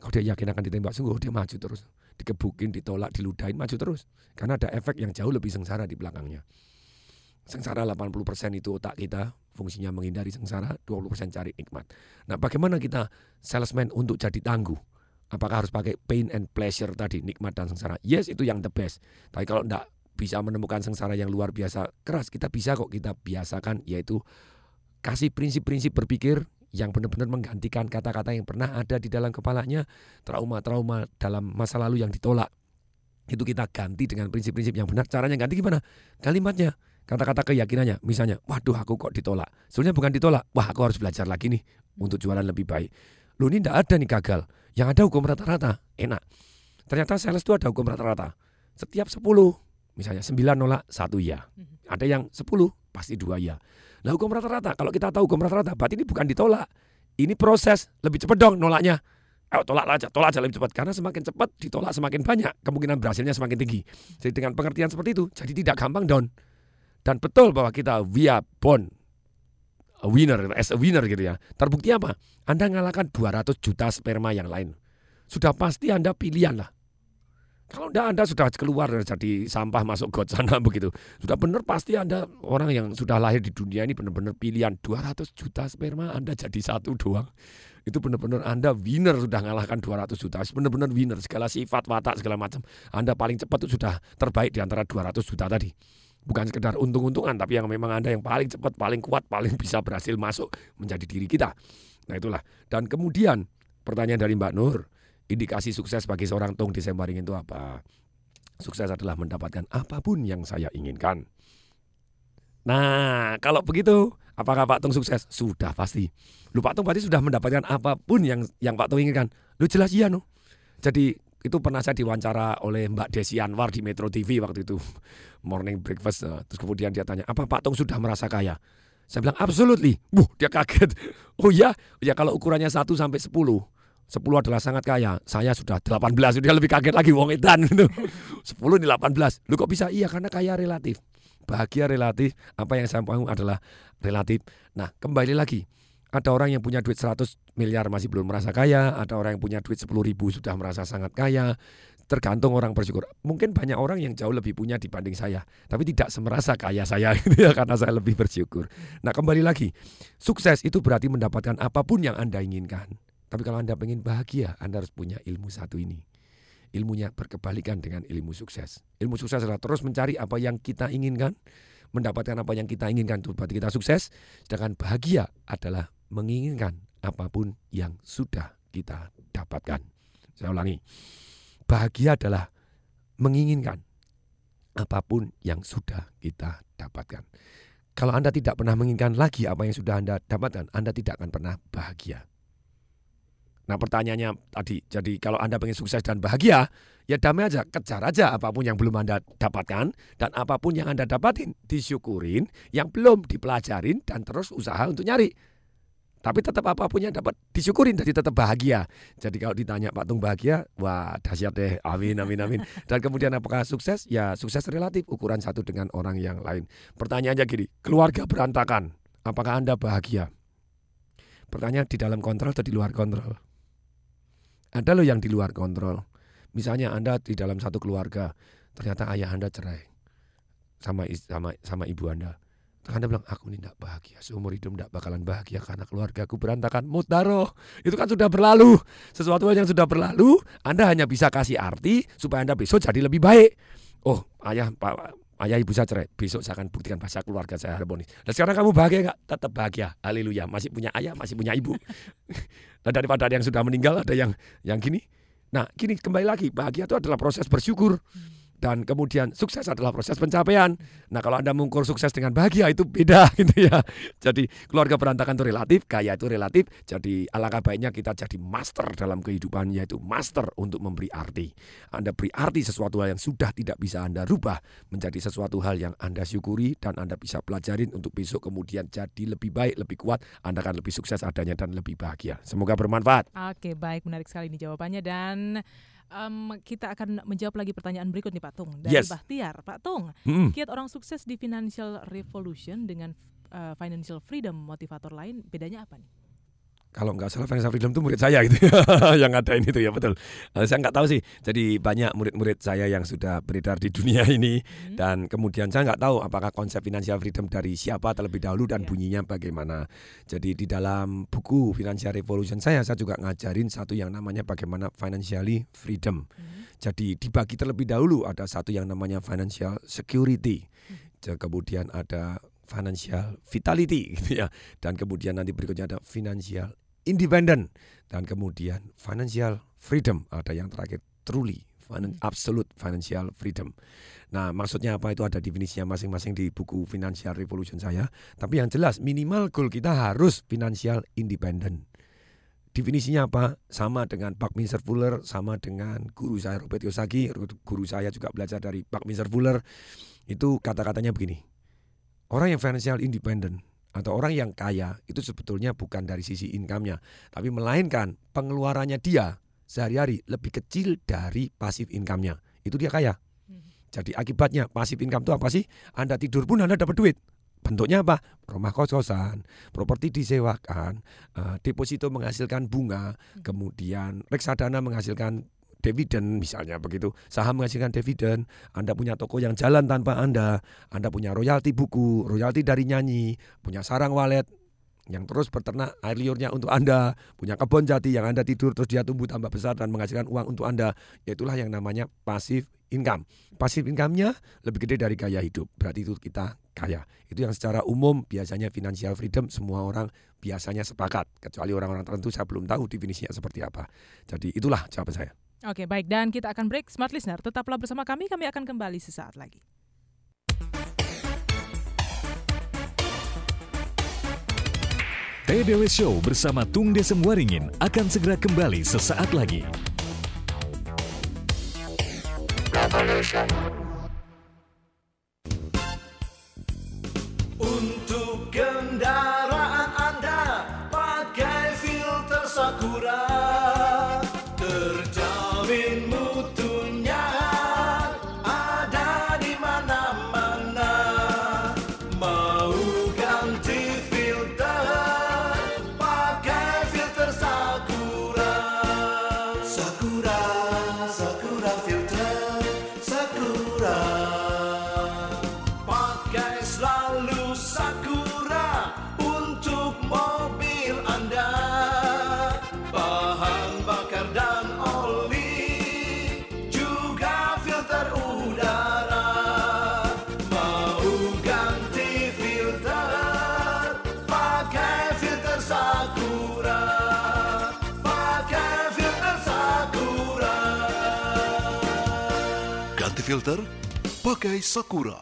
kalau dia yakin akan ditembak sungguh dia maju terus. Dikebukin ditolak diludahin maju terus. Karena ada efek yang jauh lebih sengsara di belakangnya sengsara 80% itu otak kita fungsinya menghindari sengsara 20% cari nikmat. Nah bagaimana kita salesman untuk jadi tangguh? Apakah harus pakai pain and pleasure tadi nikmat dan sengsara? Yes itu yang the best. Tapi kalau tidak bisa menemukan sengsara yang luar biasa keras kita bisa kok kita biasakan yaitu kasih prinsip-prinsip berpikir yang benar-benar menggantikan kata-kata yang pernah ada di dalam kepalanya trauma-trauma dalam masa lalu yang ditolak. Itu kita ganti dengan prinsip-prinsip yang benar. Caranya ganti gimana? Kalimatnya kata-kata keyakinannya misalnya waduh aku kok ditolak? Sebenarnya bukan ditolak. Wah aku harus belajar lagi nih untuk jualan lebih baik. Lu ini tidak ada nih gagal. Yang ada hukum rata-rata. Enak. Ternyata sales itu ada hukum rata-rata. Setiap 10 misalnya 9 nolak satu ya ada yang 10 pasti dua ya nah hukum rata-rata. Kalau kita tahu hukum rata-rata berarti ini bukan ditolak. Ini proses. Lebih cepat dong nolaknya. Ayo tolak aja, tolak aja lebih cepat karena semakin cepat ditolak semakin banyak kemungkinan berhasilnya semakin tinggi. Jadi dengan pengertian seperti itu, jadi tidak gampang down. Dan betul bahwa kita via bond a winner as a winner gitu ya. Terbukti apa? Anda ngalahkan 200 juta sperma yang lain. Sudah pasti Anda pilihan lah. Kalau Anda Anda sudah keluar jadi sampah masuk got sana begitu. Sudah benar pasti Anda orang yang sudah lahir di dunia ini benar-benar pilihan 200 juta sperma Anda jadi satu doang. itu benar-benar Anda winner sudah ngalahkan 200 juta. Benar-benar winner segala sifat, watak segala macam. Anda paling cepat itu sudah terbaik di antara 200 juta tadi. Bukan sekedar untung-untungan tapi yang memang Anda yang paling cepat, paling kuat, paling bisa berhasil masuk menjadi diri kita. Nah, itulah. Dan kemudian pertanyaan dari Mbak Nur, indikasi sukses bagi seorang Tung Desembaring itu apa? Sukses adalah mendapatkan apa pun yang saya inginkan. Nah, kalau begitu, apakah Pak Tung sukses? Sudah pasti. Lu Pak Tung berarti sudah mendapatkan apa pun yang yang Pak Tung inginkan. Lu jelas iya no. Jadi itu pernah saya diwawancara oleh Mbak Desi Anwar di Metro TV waktu itu morning breakfast. Nah, Terus kemudian dia tanya, apa Pak Tung sudah merasa kaya? Saya bilang absolutely. Wuh, dia kaget. Oh ya, ya kalau ukurannya 1 sampai 10. 10 adalah sangat kaya. Saya sudah 18. Dia lebih kaget lagi wong edan gitu. 10 ini 18. Lu kok bisa? Iya, karena kaya relatif. Bahagia relatif. Apa yang saya mau adalah relatif. Nah, kembali lagi. Ada orang yang punya duit 100 miliar masih belum merasa kaya, ada orang yang punya duit 10 ribu sudah merasa sangat kaya. Tergantung orang bersyukur. Mungkin banyak orang yang jauh lebih punya dibanding saya, tapi tidak semerasa kaya saya gitu ya karena saya lebih bersyukur. Nah, kembali lagi. Sukses itu berarti mendapatkan apa pun yang Anda inginkan. Tapi kalau Anda ingin bahagia, Anda harus punya ilmu satu ini. Ilmunya berkebalikan dengan ilmu sukses. Ilmu sukses adalah terus mencari apa yang kita inginkan, mendapatkan apa yang kita inginkan itu berarti kita sukses. Sedangkan bahagia adalah menginginkan apa pun yang sudah kita dapatkan. Saya ulangi. Bahagia adalah menginginkan apa pun yang sudah kita dapatkan. Kalau Anda tidak pernah menginginkan lagi apa yang sudah Anda dapatkan, Anda tidak akan pernah bahagia. Nah pertanyaannya tadi, jadi kalau Anda ingin sukses dan bahagia, ya damai aja, kejar aja apa pun yang belum Anda dapatkan, dan apa pun yang Anda dapatin, disyukurin, yang belum dipelajarin, dan terus usaha untuk nyari. Tapi tetap apa pun yang dapat disyukurin, jadi tetap bahagia. Jadi kalau ditanya Pak Tung bahagia, wah dahsyat deh, amin, amin, amin. Dan kemudian apakah sukses? Ya sukses relatif, ukuran satu dengan orang yang lain. Pertanyaannya gini, keluarga berantakan, apakah Anda bahagia? Pertanyaan di dalam kontrol atau di luar kontrol? Ada loh yang di luar kontrol. Misalnya Anda di dalam satu keluarga, ternyata ayah Anda cerai sama sama sama ibu Anda. Anda bilang, aku ini tidak bahagia, seumur hidup tidak bakalan bahagia karena keluargaku berantakan. Mutaro, itu kan sudah berlalu. Sesuatu yang sudah berlalu, Anda hanya bisa kasih arti supaya Anda besok jadi lebih baik. Oh, ayah, pak, ayah ibu saya cerai, besok saya akan buktikan bahasa keluarga saya harmonis. Dan sekarang kamu bahagia nggak? Tetap bahagia, haleluya. Masih punya ayah, masih punya ibu. nah daripada ada yang sudah meninggal, ada yang yang gini. Nah, gini kembali lagi, bahagia itu adalah proses bersyukur. Dan kemudian sukses adalah proses pencapaian. Nah kalau Anda mengukur sukses dengan bahagia itu beda gitu ya. Jadi keluarga berantakan itu relatif, kaya itu relatif. Jadi alangkah baiknya kita jadi master dalam kehidupan yaitu master untuk memberi arti. Anda beri arti sesuatu hal yang sudah tidak bisa Anda rubah menjadi sesuatu hal yang Anda syukuri dan Anda bisa pelajarin untuk besok kemudian jadi lebih baik, lebih kuat. Anda akan lebih sukses adanya dan lebih bahagia. Semoga bermanfaat. Oke, baik, menarik sekali ini jawabannya dan em, kita akan menjawab lagi pertanyaan berikut nih Pak Tung dari Yes. Bahtiar. Pak Tung, Mm. kiat orang sukses di financial revolution dengan eh, financial freedom motivator lain bedanya apa nih? Kalau nggak salah Financial Freedom itu murid saya gitu yang ada ini tuh ya betul. Eh, saya nggak tahu sih. Jadi banyak murid-murid saya yang sudah beredar di dunia ini dan kemudian saya nggak tahu apakah konsep Financial Freedom dari siapa terlebih dahulu dan bunyinya bagaimana. Jadi di dalam buku Financial Revolution saya saya juga ngajarin satu yang namanya bagaimana financially freedom. Jadi dibagi terlebih dahulu ada satu yang namanya financial security. Ja- Kemudian ada financial vitality gitu ya. Dan kemudian nanti berikutnya ada financial independent dan kemudian financial freedom ada yang terakhir truly finan- absolute financial freedom. Nah, maksudnya apa itu ada definisinya masing-masing di buku Financial Revolution saya. Tapi yang jelas minimal goal kita harus financial independent. Definisinya apa? Sama dengan Buckminster Fuller, sama dengan guru saya Robert Kiyosaki, guru saya juga belajar dari Buckminster Fuller. Itu kata-katanya begini. Orang yang financial independent atau orang yang kaya itu sebetulnya bukan dari sisi income-nya, tapi melainkan pengeluarannya dia sehari-hari lebih kecil dari pasif income-nya. Itu dia kaya. Jadi akibatnya pasif income itu apa sih? Anda tidur pun Anda dapat duit. Bentuknya apa? Rumah kos-kosan, properti disewakan, eh, deposito menghasilkan bunga, kemudian reksadana menghasilkan dividen misalnya begitu, saham menghasilkan dividen, Anda punya toko yang jalan tanpa Anda, Anda punya royalti buku, royalti dari nyanyi, punya sarang walet, yang terus berternak air liurnya untuk Anda, punya kebun jati yang Anda tidur terus dia tumbuh tambah besar dan menghasilkan uang untuk Anda, yaitulah yang namanya pasif income. Pasif income-nya lebih gede dari gaya hidup, berarti itu kita kaya. Itu yang secara umum biasanya financial freedom semua orang biasanya sepakat, kecuali orang-orang tertentu saya belum tahu definisinya seperti apa. Jadi itulah jawaban saya. Oke, baik. Dan kita akan break. Smart Listener, tetaplah bersama kami. Kami akan kembali sesaat lagi. TDW Show bersama Tung Desem Waringin akan segera kembali sesaat lagi. Untuk pakai Sakura.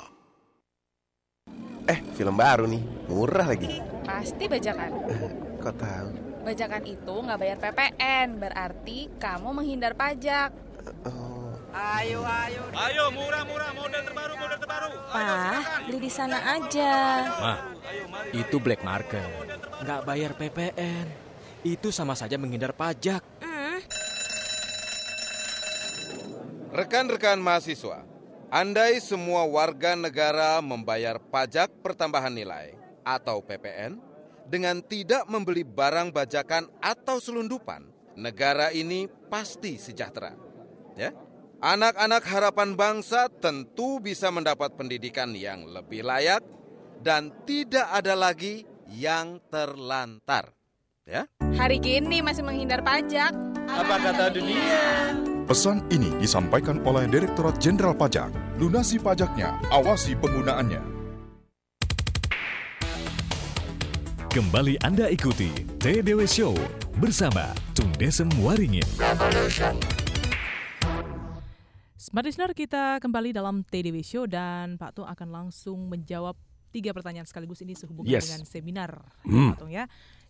Eh, film baru nih, murah lagi. Pasti bajakan. Kok tahu? Bajakan itu nggak bayar PPN, berarti kamu menghindar pajak. Ayo, ayo. Ayo, murah-murah, model terbaru, model terbaru. Pak, beli di sana aja. Mah, itu black market. Nggak bayar PPN. Itu sama saja menghindar pajak. Rekan-rekan mahasiswa, andai semua warga negara membayar pajak pertambahan nilai atau PPN dengan tidak membeli barang bajakan atau selundupan, negara ini pasti sejahtera. Ya. Anak-anak harapan bangsa tentu bisa mendapat pendidikan yang lebih layak dan tidak ada lagi yang terlantar. Ya. Hari gini masih menghindar pajak. Apa kata dunia? Pesan ini disampaikan oleh Direktorat Jenderal Pajak. Lunasi pajaknya, awasi penggunaannya. Kembali Anda ikuti TDW Show bersama Tung Desem Waringin. Smart Listener, kita kembali dalam TDW Show dan Pak Tung akan langsung menjawab tiga pertanyaan sekaligus ini sehubungan Yes. dengan seminar Hmm. Pak Tung ya.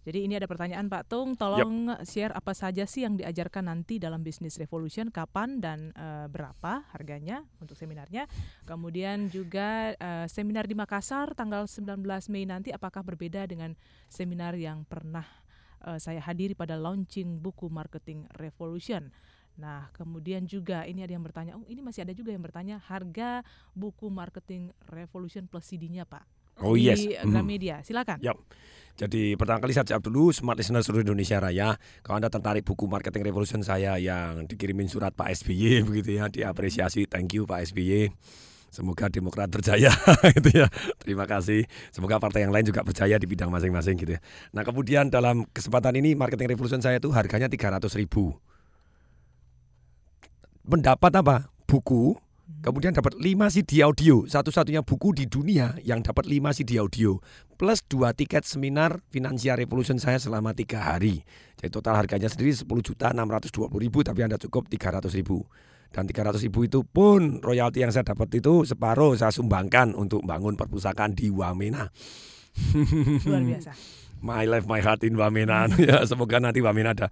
Jadi ini ada pertanyaan Pak Tung, tolong share apa saja sih yang diajarkan nanti dalam Business Revolution, kapan dan eh, berapa harganya untuk seminarnya. Kemudian juga eh, seminar di Makassar tanggal 19 Mei nanti apakah berbeda dengan seminar yang pernah eh, saya hadiri pada launching buku Marketing Revolution. Nah, kemudian juga ini ada yang bertanya, oh ini masih ada juga yang bertanya harga buku Marketing Revolution plus CD-nya, Pak. Oh, di yes. Gramedia. Silakan. Yap. Jadi pertama kali saya jawab dulu Smart Listener seluruh Indonesia Raya. Kalau Anda tertarik buku Marketing Revolution saya yang dikirimin surat Pak SBY begitu ya, diapresiasi. Thank you Pak SBY. Semoga Demokrat berjaya gitu ya. Terima kasih. Semoga partai yang lain juga berjaya di bidang masing-masing gitu ya. Nah, kemudian dalam kesempatan ini Marketing Revolution saya itu harganya 300 ribu. Mendapat apa? Buku Kemudian dapat 5 CD audio, satu-satunya buku di dunia yang dapat 5 CD audio plus 2 tiket seminar Financial Revolution saya selama tiga hari. Jadi total harganya sendiri 10 juta 620 ribu tapi Anda cukup 300 ribu. Dan 300 ribu itu pun royalti yang saya dapat itu separuh saya sumbangkan untuk bangun perpustakaan di Wamena. Luar biasa. My life, my heart in Wamena. ya, semoga nanti Wamena ada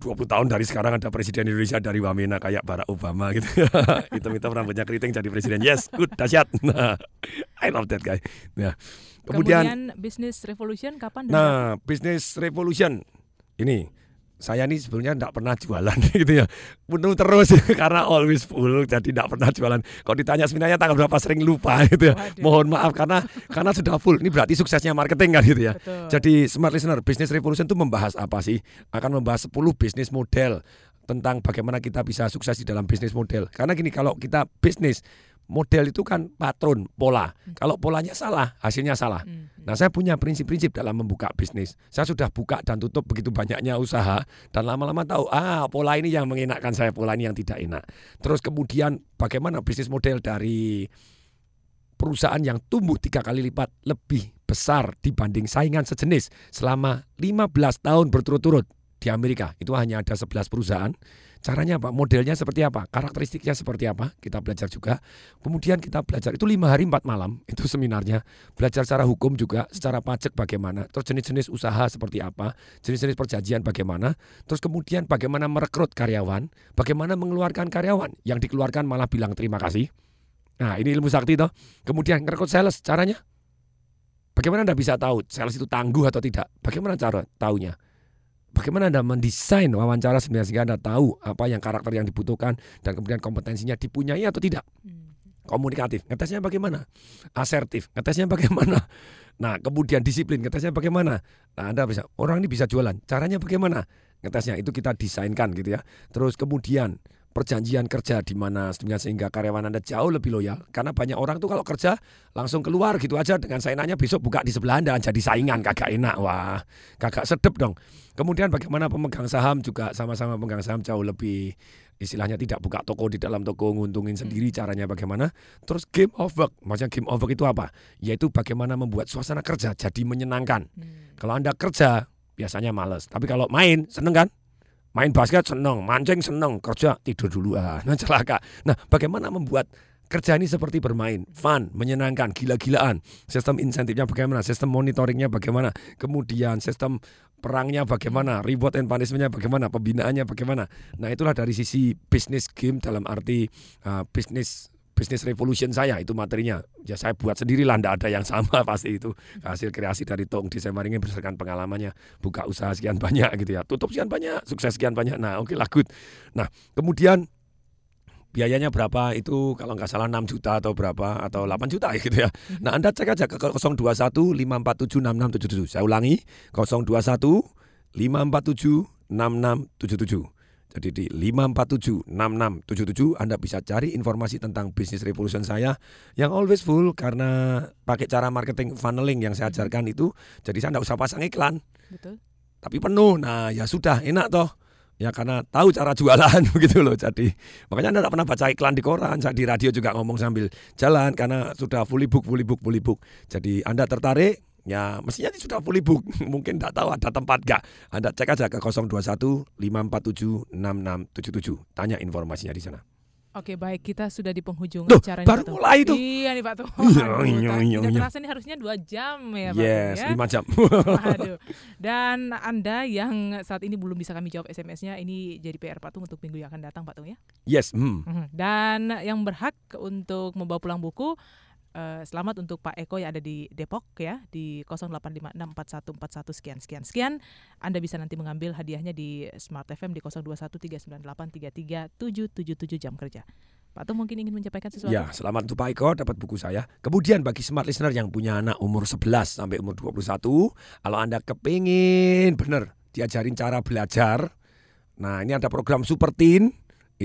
20 tahun dari sekarang ada presiden Indonesia dari Wamena kayak Barack Obama gitu. Hitam-hitam rambutnya keriting jadi presiden. Yes, good, dahsyat. Nah, I love that guy. Nah, Kemudian, kemudian, Business Revolution kapan nah, Business Revolution ini saya ini sebenarnya tidak pernah jualan gitu ya. Penuh terus karena always full jadi tidak pernah jualan. Kalau ditanya sebenarnya tanggal berapa sering lupa gitu ya. Mohon maaf karena karena sudah full. Ini berarti suksesnya marketing kan gitu ya. Betul. jadi smart listener business revolution itu membahas apa sih? Akan membahas 10 bisnis model tentang bagaimana kita bisa sukses di dalam bisnis model. Karena gini kalau kita bisnis model itu kan patron, pola. Kalau polanya salah, hasilnya salah. Nah, saya punya prinsip-prinsip dalam membuka bisnis. Saya sudah buka dan tutup begitu banyaknya usaha dan lama-lama tahu, ah, pola ini yang mengenakkan saya, pola ini yang tidak enak. Terus kemudian bagaimana bisnis model dari perusahaan yang tumbuh tiga kali lipat lebih besar dibanding saingan sejenis selama 15 tahun berturut-turut di Amerika. Itu hanya ada 11 perusahaan. Caranya apa? Modelnya seperti apa? Karakteristiknya seperti apa? Kita belajar juga. Kemudian kita belajar itu lima hari empat malam itu seminarnya. Belajar secara hukum juga, secara pajak bagaimana. Terus jenis-jenis usaha seperti apa? Jenis-jenis perjanjian bagaimana? Terus kemudian bagaimana merekrut karyawan? Bagaimana mengeluarkan karyawan? Yang dikeluarkan malah bilang terima kasih. Nah ini ilmu sakti toh. Kemudian merekrut sales caranya? Bagaimana Anda bisa tahu sales itu tangguh atau tidak? Bagaimana cara taunya? Bagaimana Anda mendesain wawancara sehingga Anda tahu apa yang karakter yang dibutuhkan dan kemudian kompetensinya dipunyai atau tidak? Komunikatif, ngetesnya bagaimana? Asertif, ngetesnya bagaimana? Nah, kemudian disiplin, ngetesnya bagaimana? Nah, Anda bisa, orang ini bisa jualan, caranya bagaimana? Ngetesnya itu kita desainkan gitu ya. Terus kemudian perjanjian kerja di mana sehingga karyawan Anda jauh lebih loyal. Karena banyak orang tuh kalau kerja langsung keluar gitu aja. Dengan saingannya besok buka di sebelah Anda. Jadi saingan kagak enak. Wah kagak sedep dong. Kemudian bagaimana pemegang saham juga sama-sama pemegang saham jauh lebih istilahnya tidak buka toko di dalam toko nguntungin sendiri caranya bagaimana. Terus game of work maksudnya game of work itu apa? Yaitu bagaimana membuat suasana kerja jadi menyenangkan. Kalau Anda kerja biasanya males. Tapi kalau main seneng kan main basket seneng, mancing seneng, kerja tidur dulu ah, nah celaka. Nah, bagaimana membuat kerja ini seperti bermain, fun, menyenangkan, gila-gilaan. Sistem insentifnya bagaimana, sistem monitoringnya bagaimana, kemudian sistem perangnya bagaimana, reward and punishmentnya bagaimana, pembinaannya bagaimana. Nah, itulah dari sisi bisnis game dalam arti uh, bisnis bisnis revolution saya itu materinya. Ya saya buat sendiri lah, ada yang sama pasti itu hasil kreasi dari Tong Desember ini berdasarkan pengalamannya buka usaha sekian banyak gitu ya, tutup sekian banyak, sukses sekian banyak. Nah oke okay lah good. Nah kemudian biayanya berapa itu kalau nggak salah 6 juta atau berapa atau 8 juta gitu ya. Nah Anda cek aja ke 021 547 6677. Saya ulangi 021 547 6677. Jadi di 5476677 Anda bisa cari informasi tentang bisnis revolution saya yang always full karena pakai cara marketing funneling yang saya ajarkan itu jadi saya tidak usah pasang iklan. Betul. Tapi penuh. Nah, ya sudah enak toh. Ya karena tahu cara jualan begitu loh. Jadi makanya Anda tidak pernah baca iklan di koran. Saya di radio juga ngomong sambil jalan karena sudah fully book, fully book, fully book. Jadi Anda tertarik Ya mestinya ini sudah fully book Mungkin tidak tahu ada tempat gak Anda cek aja ke 021 547 6677 Tanya informasinya di sana Oke baik kita sudah di penghujung Duh, acara baru Tung. mulai tuh. Iya nih Pak Tung. Iya, iya, iya, Tidak iya. terasa ini harusnya dua jam ya Pak Yes, ya. lima jam. Aduh. Dan Anda yang saat ini belum bisa kami jawab SMS-nya Ini jadi PR Pak Tung untuk minggu yang akan datang Pak Tung ya Yes hmm. Mhm. Dan yang berhak untuk membawa pulang buku eh, selamat untuk Pak Eko yang ada di Depok ya di 08564141 sekian sekian sekian. Anda bisa nanti mengambil hadiahnya di Smart FM di 021398337777 jam kerja. Pak Tung mungkin ingin menyampaikan sesuatu? Ya, selamat untuk Pak Eko dapat buku saya. Kemudian bagi smart listener yang punya anak umur 11 sampai umur 21, kalau Anda kepingin bener diajarin cara belajar, nah ini ada program Super Teen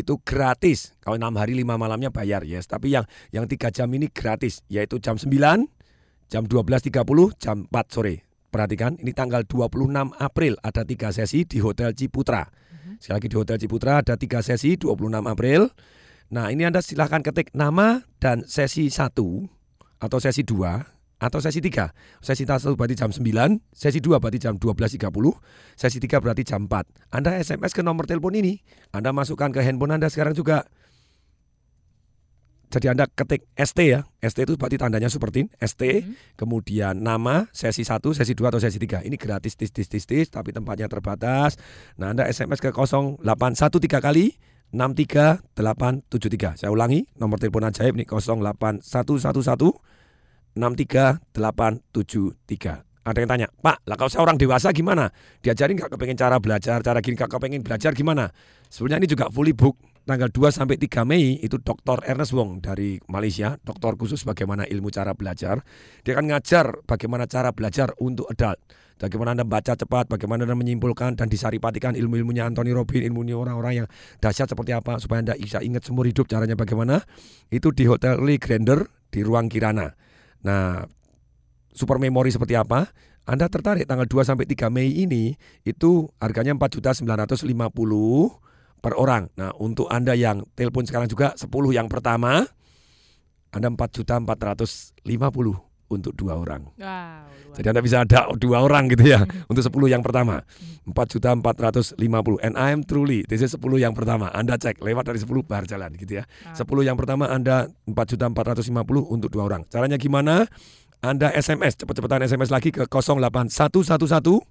itu gratis. Kalau enam hari lima malamnya bayar, yes. Tapi yang yang tiga jam ini gratis, yaitu jam 9, jam 12.30, jam 4 sore. Perhatikan, ini tanggal 26 April ada tiga sesi di Hotel Ciputra. Sekali lagi di Hotel Ciputra ada tiga sesi 26 April. Nah ini Anda silahkan ketik nama dan sesi 1 atau sesi 2 atau sesi 3. Sesi 1 berarti jam 9, sesi 2 berarti jam 12.30, sesi 3 berarti jam 4. Anda SMS ke nomor telepon ini, Anda masukkan ke handphone Anda sekarang juga. Jadi Anda ketik ST ya. ST itu berarti tandanya seperti ST, kemudian nama, sesi 1, sesi 2 atau sesi 3. Ini gratis tis tis tis tis tapi tempatnya terbatas. Nah, Anda SMS ke 0813 kali 63873. Saya ulangi nomor telepon ajaib nih 08111 63873. Ada yang tanya, Pak, lah kalau saya orang dewasa gimana? Diajarin nggak kepengen cara belajar, cara gini nggak kepengen belajar gimana? Sebenarnya ini juga fully book. tanggal 2 sampai 3 Mei itu Dr. Ernest Wong dari Malaysia, dokter khusus bagaimana ilmu cara belajar. Dia akan ngajar bagaimana cara belajar untuk adult. Bagaimana Anda baca cepat, bagaimana Anda menyimpulkan dan disaripatikan ilmu-ilmunya Anthony Robin, ilmunya orang-orang yang dahsyat seperti apa supaya Anda bisa ingat seumur hidup caranya bagaimana. Itu di Hotel Lee Grander di ruang Kirana. Nah, super memory seperti apa? Anda tertarik tanggal 2 sampai 3 Mei ini itu harganya 4.950 per orang. Nah, untuk Anda yang telepon sekarang juga 10 yang pertama Anda 4.450 untuk dua orang. Wow, Jadi Anda bisa ada dua orang gitu ya untuk 10 yang pertama. 4.450 and I am truly this is 10 yang pertama. Anda cek lewat dari 10 bar jalan gitu ya. 10 yang pertama Anda 4.450 untuk dua orang. Caranya gimana? Anda SMS cepat-cepatan SMS lagi ke 08111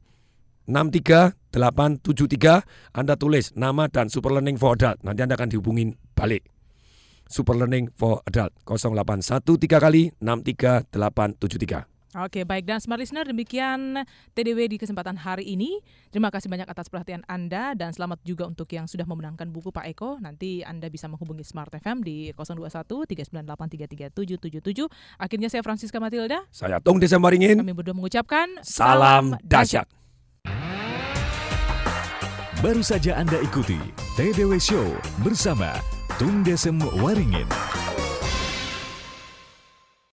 63873 Anda tulis nama dan Super Learning for Adult. Nanti Anda akan dihubungin balik. Super Learning for Adult 0813 kali 63873. Oke, baik dan smart listener demikian TDW di kesempatan hari ini. Terima kasih banyak atas perhatian Anda dan selamat juga untuk yang sudah memenangkan buku Pak Eko. Nanti Anda bisa menghubungi Smart FM di 021 398 33777. Akhirnya saya Francisca Matilda. Saya Tung Desembaringin. Kami berdua mengucapkan Salam dahsyat. Baru saja Anda ikuti TDW Show bersama Tung Desem Waringin.